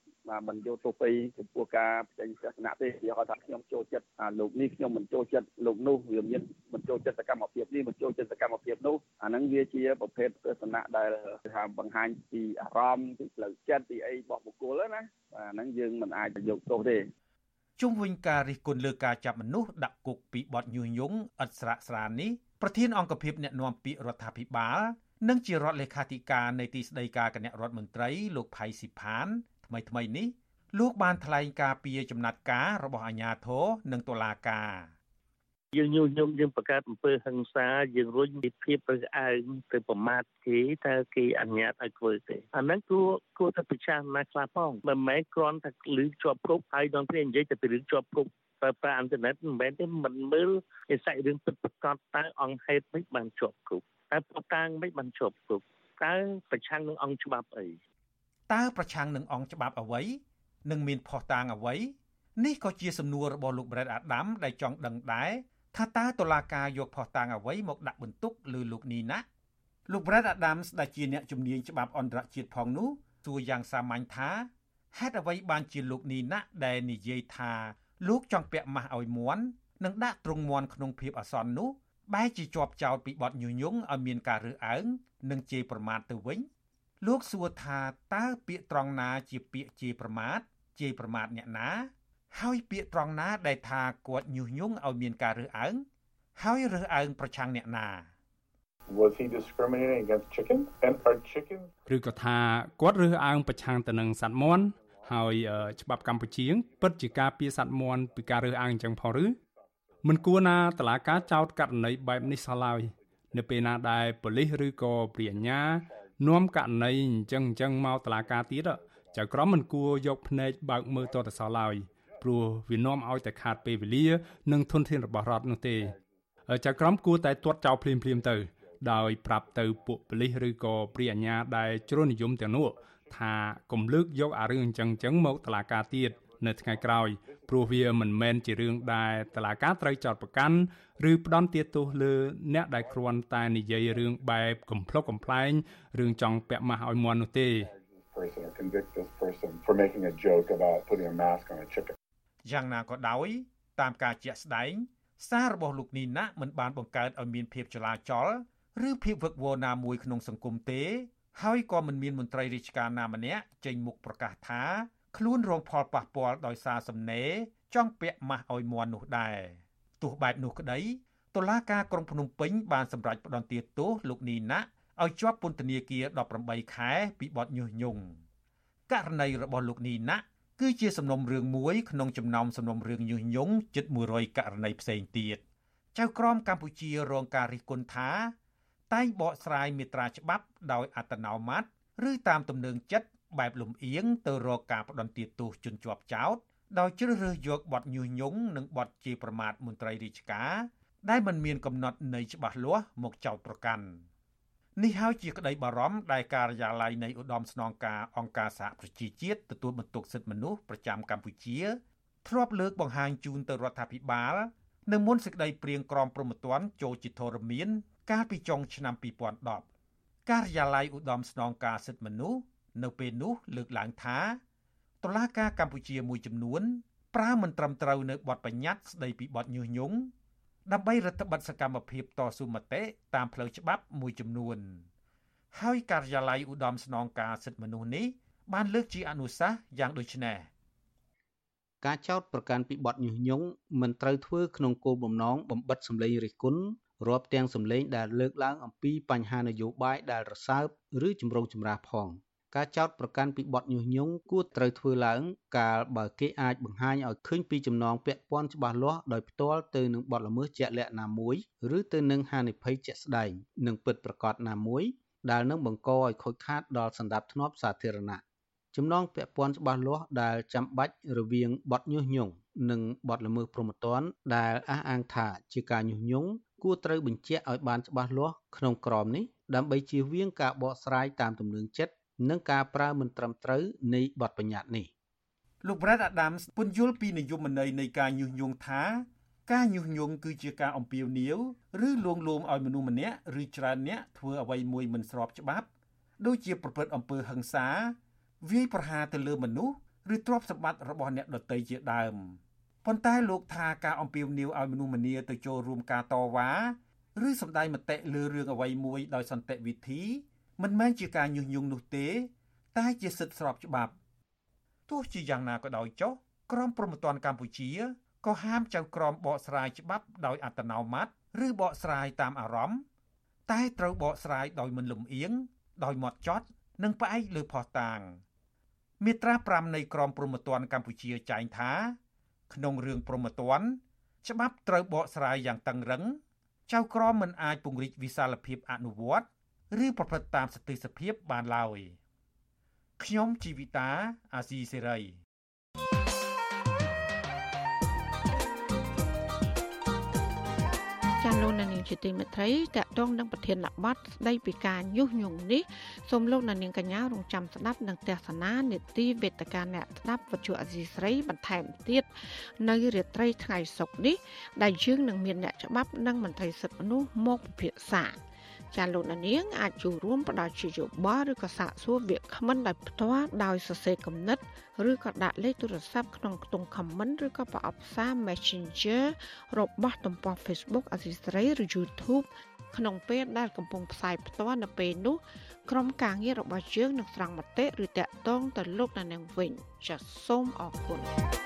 មិនយកទោសពីចំពោះការផ្សេងទស្សនៈទេវាហៅថាខ្ញុំចូលចិត្តលោកនេះខ្ញុំមិនចូលចិត្តលោកនោះវាមានមិនចូលចិត្តសកម្មភាពនេះមិនចូលចិត្តសកម្មភាពនោះអាហ្នឹងវាជាប្រភេទទស្សនៈដែលថាបង្ហាញពីអារម្មណ៍ពីផ្លូវចិត្តពីអីរបស់បុគ្គលណាបាទហ្នឹងយើងមិនអាចយកទោសទេ ជុំវិញការរិះគន់លើការចាប់មនុស្សដាក់គុកពីបទញុះញង់ឥតស្រាកស្រាននេះប្រធានអង្គភិបអ្នកណែនាំពាក្យរដ្ឋាភិបាលនិងជារដ្ឋលេខាធិការនៃទីស្តីការគណៈរដ្ឋមន្ត្រីលោកផៃស៊ីផានថ្មីថ្មីនេះលោកបានថ្លែងការពីចំណាត់ការរបស់អាជ្ញាធរនិងតុលាការ យើងញុះញង់យើងបង្កើតអំពើហិង្សាយើងរុញពីភាពរើសអើងទៅប្រមាថគេតើគេអនុញ្ញាតឲ្យធ្វើទេអាហ្នឹងគួរគួរតែពិចារណាខ្លះផងមិនមែនគ្រាន់តែឮជាប់គុកហើយដល់ពេលនិយាយតែពីរឿងជាប់គុកប្រើប្រាស់អ៊ីនធឺណិតមិនមែនទេមិនមើលនិស័យរឿងពិតប្រាកដតើអង្គហេតុមិនបានជាប់គុកតើប្រតាំងមិនបានជាប់គុកតើប្រឆាំងនឹងអង្គច្បាប់អីតើប្រឆាំងនឹងអង្គច្បាប់អ្វីនិងមានផុសតាងអ្វីនេះក៏ជាសំណួររបស់លោក Brad Adam ដែលចង់ដឹងដែរ ថាតើតុលាការយកផុសតាងអ្វីមកដាក់បន្ទុកលើលោកនីណាលោក Brad Adams ដែលជាអ្នកជំនាញច្បាប់អន្តរជាតិផងនោះសួរយ៉ាងសាមញ្ញថាហេតុអ្វីបានជាលោកនីណាដែលនិយាយថាលោកចង់ពាក់ម៉ាស់ឲ្យមួននិងដាក់ទ្រង់មួនក្នុងភាពអាសន្ននោះបែរជាជាប់ចោតពីបទញុះញង់ឲ្យមានការរើសអើងនិងជេរប្រមាថទៅវិញលោកសួរថាតើពាក្យត្រង់ណាជាពាក្យជេរប្រមាថជេរប្រមាថអ្នកណា ហើយពាក្យត្រង់ណាដែលថាគាត់ញុះញង់ឲ្យមានការរើសអើងហើយរើសអើងប្រឆាំងអ្នកណា Was he discriminating against chicken and are chicken ឬក៏ថាគាត់រើសអើងប្រឆាំងទៅនឹងសត្វមាន់ហើយច្បាប់កម្ពុជាពិតជាការពារសត្វមាន់ពីការរើសអើងអញ្ចឹងផងឬមិនគួរណាតឡាការចោតករណីបែបនេះសោះឡើយនៅពេលណាដែលប៉ូលីសឬក៏ព្រាជ្ញានាំករណីអញ្ចឹងអញ្ចឹងមកតឡាការទៀតចៅក្រមមិនគួរយកភ្នែកបើកមើលតតសឡើយ ព្រោះវានាំឲ្យតែខាតពេលវេលា និងធនធានរបស់រដ្ឋនោះទេចៅក្រមគួរតែទាត់ចោលភ្លាមភ្លាមទៅ ដោយប្រាប់ទៅពួកប៉ូលីសឬក៏ព្រាអាជ្ញាដែលជ្រុលនិយមទាំងនោះថាកុំលើកយកអារឿងអញ្ចឹងអញ្ចឹងមកតឡាការទៀតនៅថ្ងៃក្រោយព្រោះវាមិនមែនជារឿងដែលតឡាការត្រូវចោតប្រកាន់ឬផ្ដន់ទាទោសលើអ្នកដែលគ្រាន់តែនិយាយរឿងបែបកំ pl ុកកំ pl ែងរឿងចង់ពាក់ម៉ាស់ឲ្យមន់នោះទេ person or convict this person for making a joke about putting a mask on a chicken យ៉ាងណាក៏ដោយតាមការជាក់ស្ដែងសាររបស់លោកនីណាមិនបានបង្កើតឲ្យមានភាពចលាចលឬភាពវឹកវរណាមួយក្នុងសង្គមទេ ហើយក៏មិនមានមន្ត្រីរាជការណាម្នាក់ចេញមុខប្រកាសថាខ្លួនរងផលប៉ះពាល់ដោយសារសំណេរចង់ពាក់ម៉ាស់ឲ្យមន់នោះដែរទោះបែបនោះក្តីតុលាការក្រុងភ្នំពេញបានសម្រេចផ្តន្ទាទោសលោកនីណាឲ្យជាប់ពន្ធនាគារ18ខែពីបទញុះញង់ករណីរបស់លោកនីណា គឺជាសំណុំរឿងមួយក្នុងចំណោមសំណុំរឿងញុះញង់ជិត100ករណីផ្សេងទៀតចៅក្រមកម្ពុជារងការរិះគន់ថា តែងបកស្រាយមេត្រាច្បាប់ដោយអត្តនោម័តឬតាមទំនឹងចិត្តបែបលំអៀងទៅរកការផ្ដន្ទាទោសជនជាប់ចោតដោយជ្រើសរើសយកបទញុះញង់និងបទជាប្រមាថមន្ត្រីរាជការដែលមិនមានកំណត់នៃច្បាស់លាស់មកចោទប្រកាន់ នេះហើយជាក្តីបារម្ភដែលការិយាល័យនៃឧត្តមស្នងការអង្គការសហប្រជាជាតិទទួលបន្ទុកសិទ្ធិមនុស្សប្រចាំកម្ពុជាធ្លាប់លើកបង្ហាញជូនទៅរដ្ឋាភិបាលនៅមុនសេចក្តីព្រៀងក្រមព្រហ្មទណ្ឌចូលជាធរមាន កាលពីចុងឆ្នាំ2010ការិយាល័យឧត្តមស្នងការសិទ្ធិមនុស្សនៅពេលនោះលើកឡើងថាតុលាការកម្ពុជាមួយចំនួនប្រើមិនត្រឹមត្រូវនៅបទបញ្ញត្តិស្ដីពីបទញុះញង់ ដើម្បីរដ្ឋបិទសកម្មភាពតស៊ូមតិតាមផ្លូវច្បាប់មួយចំនួន ហើយការិយាល័យឧត្តមស្នងការសិទ្ធិមនុស្សនេះបានលើកជាអនុសាសន៍យ៉ាងដូចនេះការចោទប្រកាន់ពីបទញុះញង់មិនត្រូវធ្វើក្នុងគោលបំណងបំបិតសម្លេងរិះគន់រាប់ទាំងសម្លេងដែលលើកឡើងអំពីបញ្ហានយោបាយដែលរសើបឬជំរងចម្រាស់ផង។ ការចោទប្រកាន់ពីបទញុះញង់គួរត្រូវធ្វើឡើងកាលបើគេអាចបង្ហាញឲ្យឃើញពីចំណងពាក់ព័ន្ធច្បាស់លាស់ដោយផ្ទាល់ទៅនឹងបទល្មើសជាក់លាក់ណាមួយឬទៅនឹងហានិភ័យជាក់ស្ដែងនិងពិតប្រាកដណាមួយដែលនឹងបង្កឲ្យខូចខាតដល់សន្តិភាពសាធារណៈចំណងពាក់ព័ន្ធច្បាស់លាស់ដែលចាំបាច់រវាងបទញុះញង់និងបទល្មើសព្រហ្មទណ្ឌដែលអះអាងថាជាការញុះញង់គួរត្រូវបញ្ជាក់ឲ្យបានច្បាស់លាស់ក្នុងក្រមនេះដើម្បីជៀសវាងការបកស្រាយតាមទំនឹងចិត្ត និងការប្រើមិនត្រឹមត្រូវនៃបទបញ្ញត្តិនេះលោក Brad Adams ពន្យល់ពីនិយមន័យនៃការញុះញង់ថាការញុះញង់គឺជាការអំពាវនាវឬលួងលោមឲ្យមនុស្សម្នាក់ឬច្រើនអ្នកធ្វើអ្វីមួយមិនស្របច្បាប់ដូចជាប្រព្រឹត្តអំពើហិង្សាវាយប្រហារទៅលើមនុស្សឬទ្រព្យសម្បត្តិរបស់អ្នកដទៃជាដើមប៉ុន្តែលោកថាការអំពាវនាវឲ្យមនុស្សម្នាទៅចូលរួមការតវ៉ាឬសម្ដែងមតិលើរឿងអ្វីមួយដោយសន្តិវិធី មិនមែនជាការញុះញង់នោះទេ តែជាសិទ្ធិស្របច្បាប់ទោះជាយ៉ាងណាក៏ដោយចុះក្រមព្រហ្មទណ្ឌកម្ពុជាក៏ហាមចៅក្រមបកស្រាយច្បាប់ដោយអត្តនោម័តឬបកស្រាយតាមអារម្មណ៍តែត្រូវបកស្រាយដោយមិនលំអៀងដោយម៉ត់ចត់ និងផ្អែកលើភស្តុតាងមាត្រា5នៃក្រមព្រហ្មទណ្ឌកម្ពុជាចែងថា ក្នុងរឿងព្រហ្មទណ្ឌច្បាប់ត្រូវបកស្រាយយ៉ាងតឹងរឹងចៅក្រមមិនអាចពង្រីកវិសាលភាពអនុវត្ត ឬប្រព្រឹត្តតាមសតិសភាពបានឡើយខ្ញុំជីវិតាអាស៊ីសេរីចាលោកនាងជាទីមេត្រីតកតងនឹងប្រធានបទស្ដីពីការញុះញង់នេះសូមលោកនាងកញ្ញារងចាំស្ដាប់នឹងទស្សនានេតិវេទិកាអ្នកស្ដាប់វិទ្យុអេស៊ីស្រីបន្ថែមទៀតនៅរាត្រីថ្ងៃសុក្រនេះដែលយើងនឹងមានអ្នកច្បាប់និងមន្ត្រីសិទ្ធិមនុស្សមកពិភាក្សា ចាលោកនាងអាចចូលរួមផ្ដល់ជាយោបល់ឬក៏សាកសួរវាគ្មិនដោយផ្ទាល់ដោយសរសេរគំនិតឬក៏ដាក់លេខទូរស័ព្ទក្នុងខ្ទង់ comment ឬក៏ប្រអប់សារ Messenger របស់ទំព័រ Facebook អសីស្រីឬ YouTube ក្នុងពេលដែលកំពុងផ្សាយផ្ទាល់នៅពេលនោះក្រុមការងាររបស់យើងនឹងស្រង់មតិឬតាក់ទងទៅលោកនាងវិញចាសសូមអរគុណ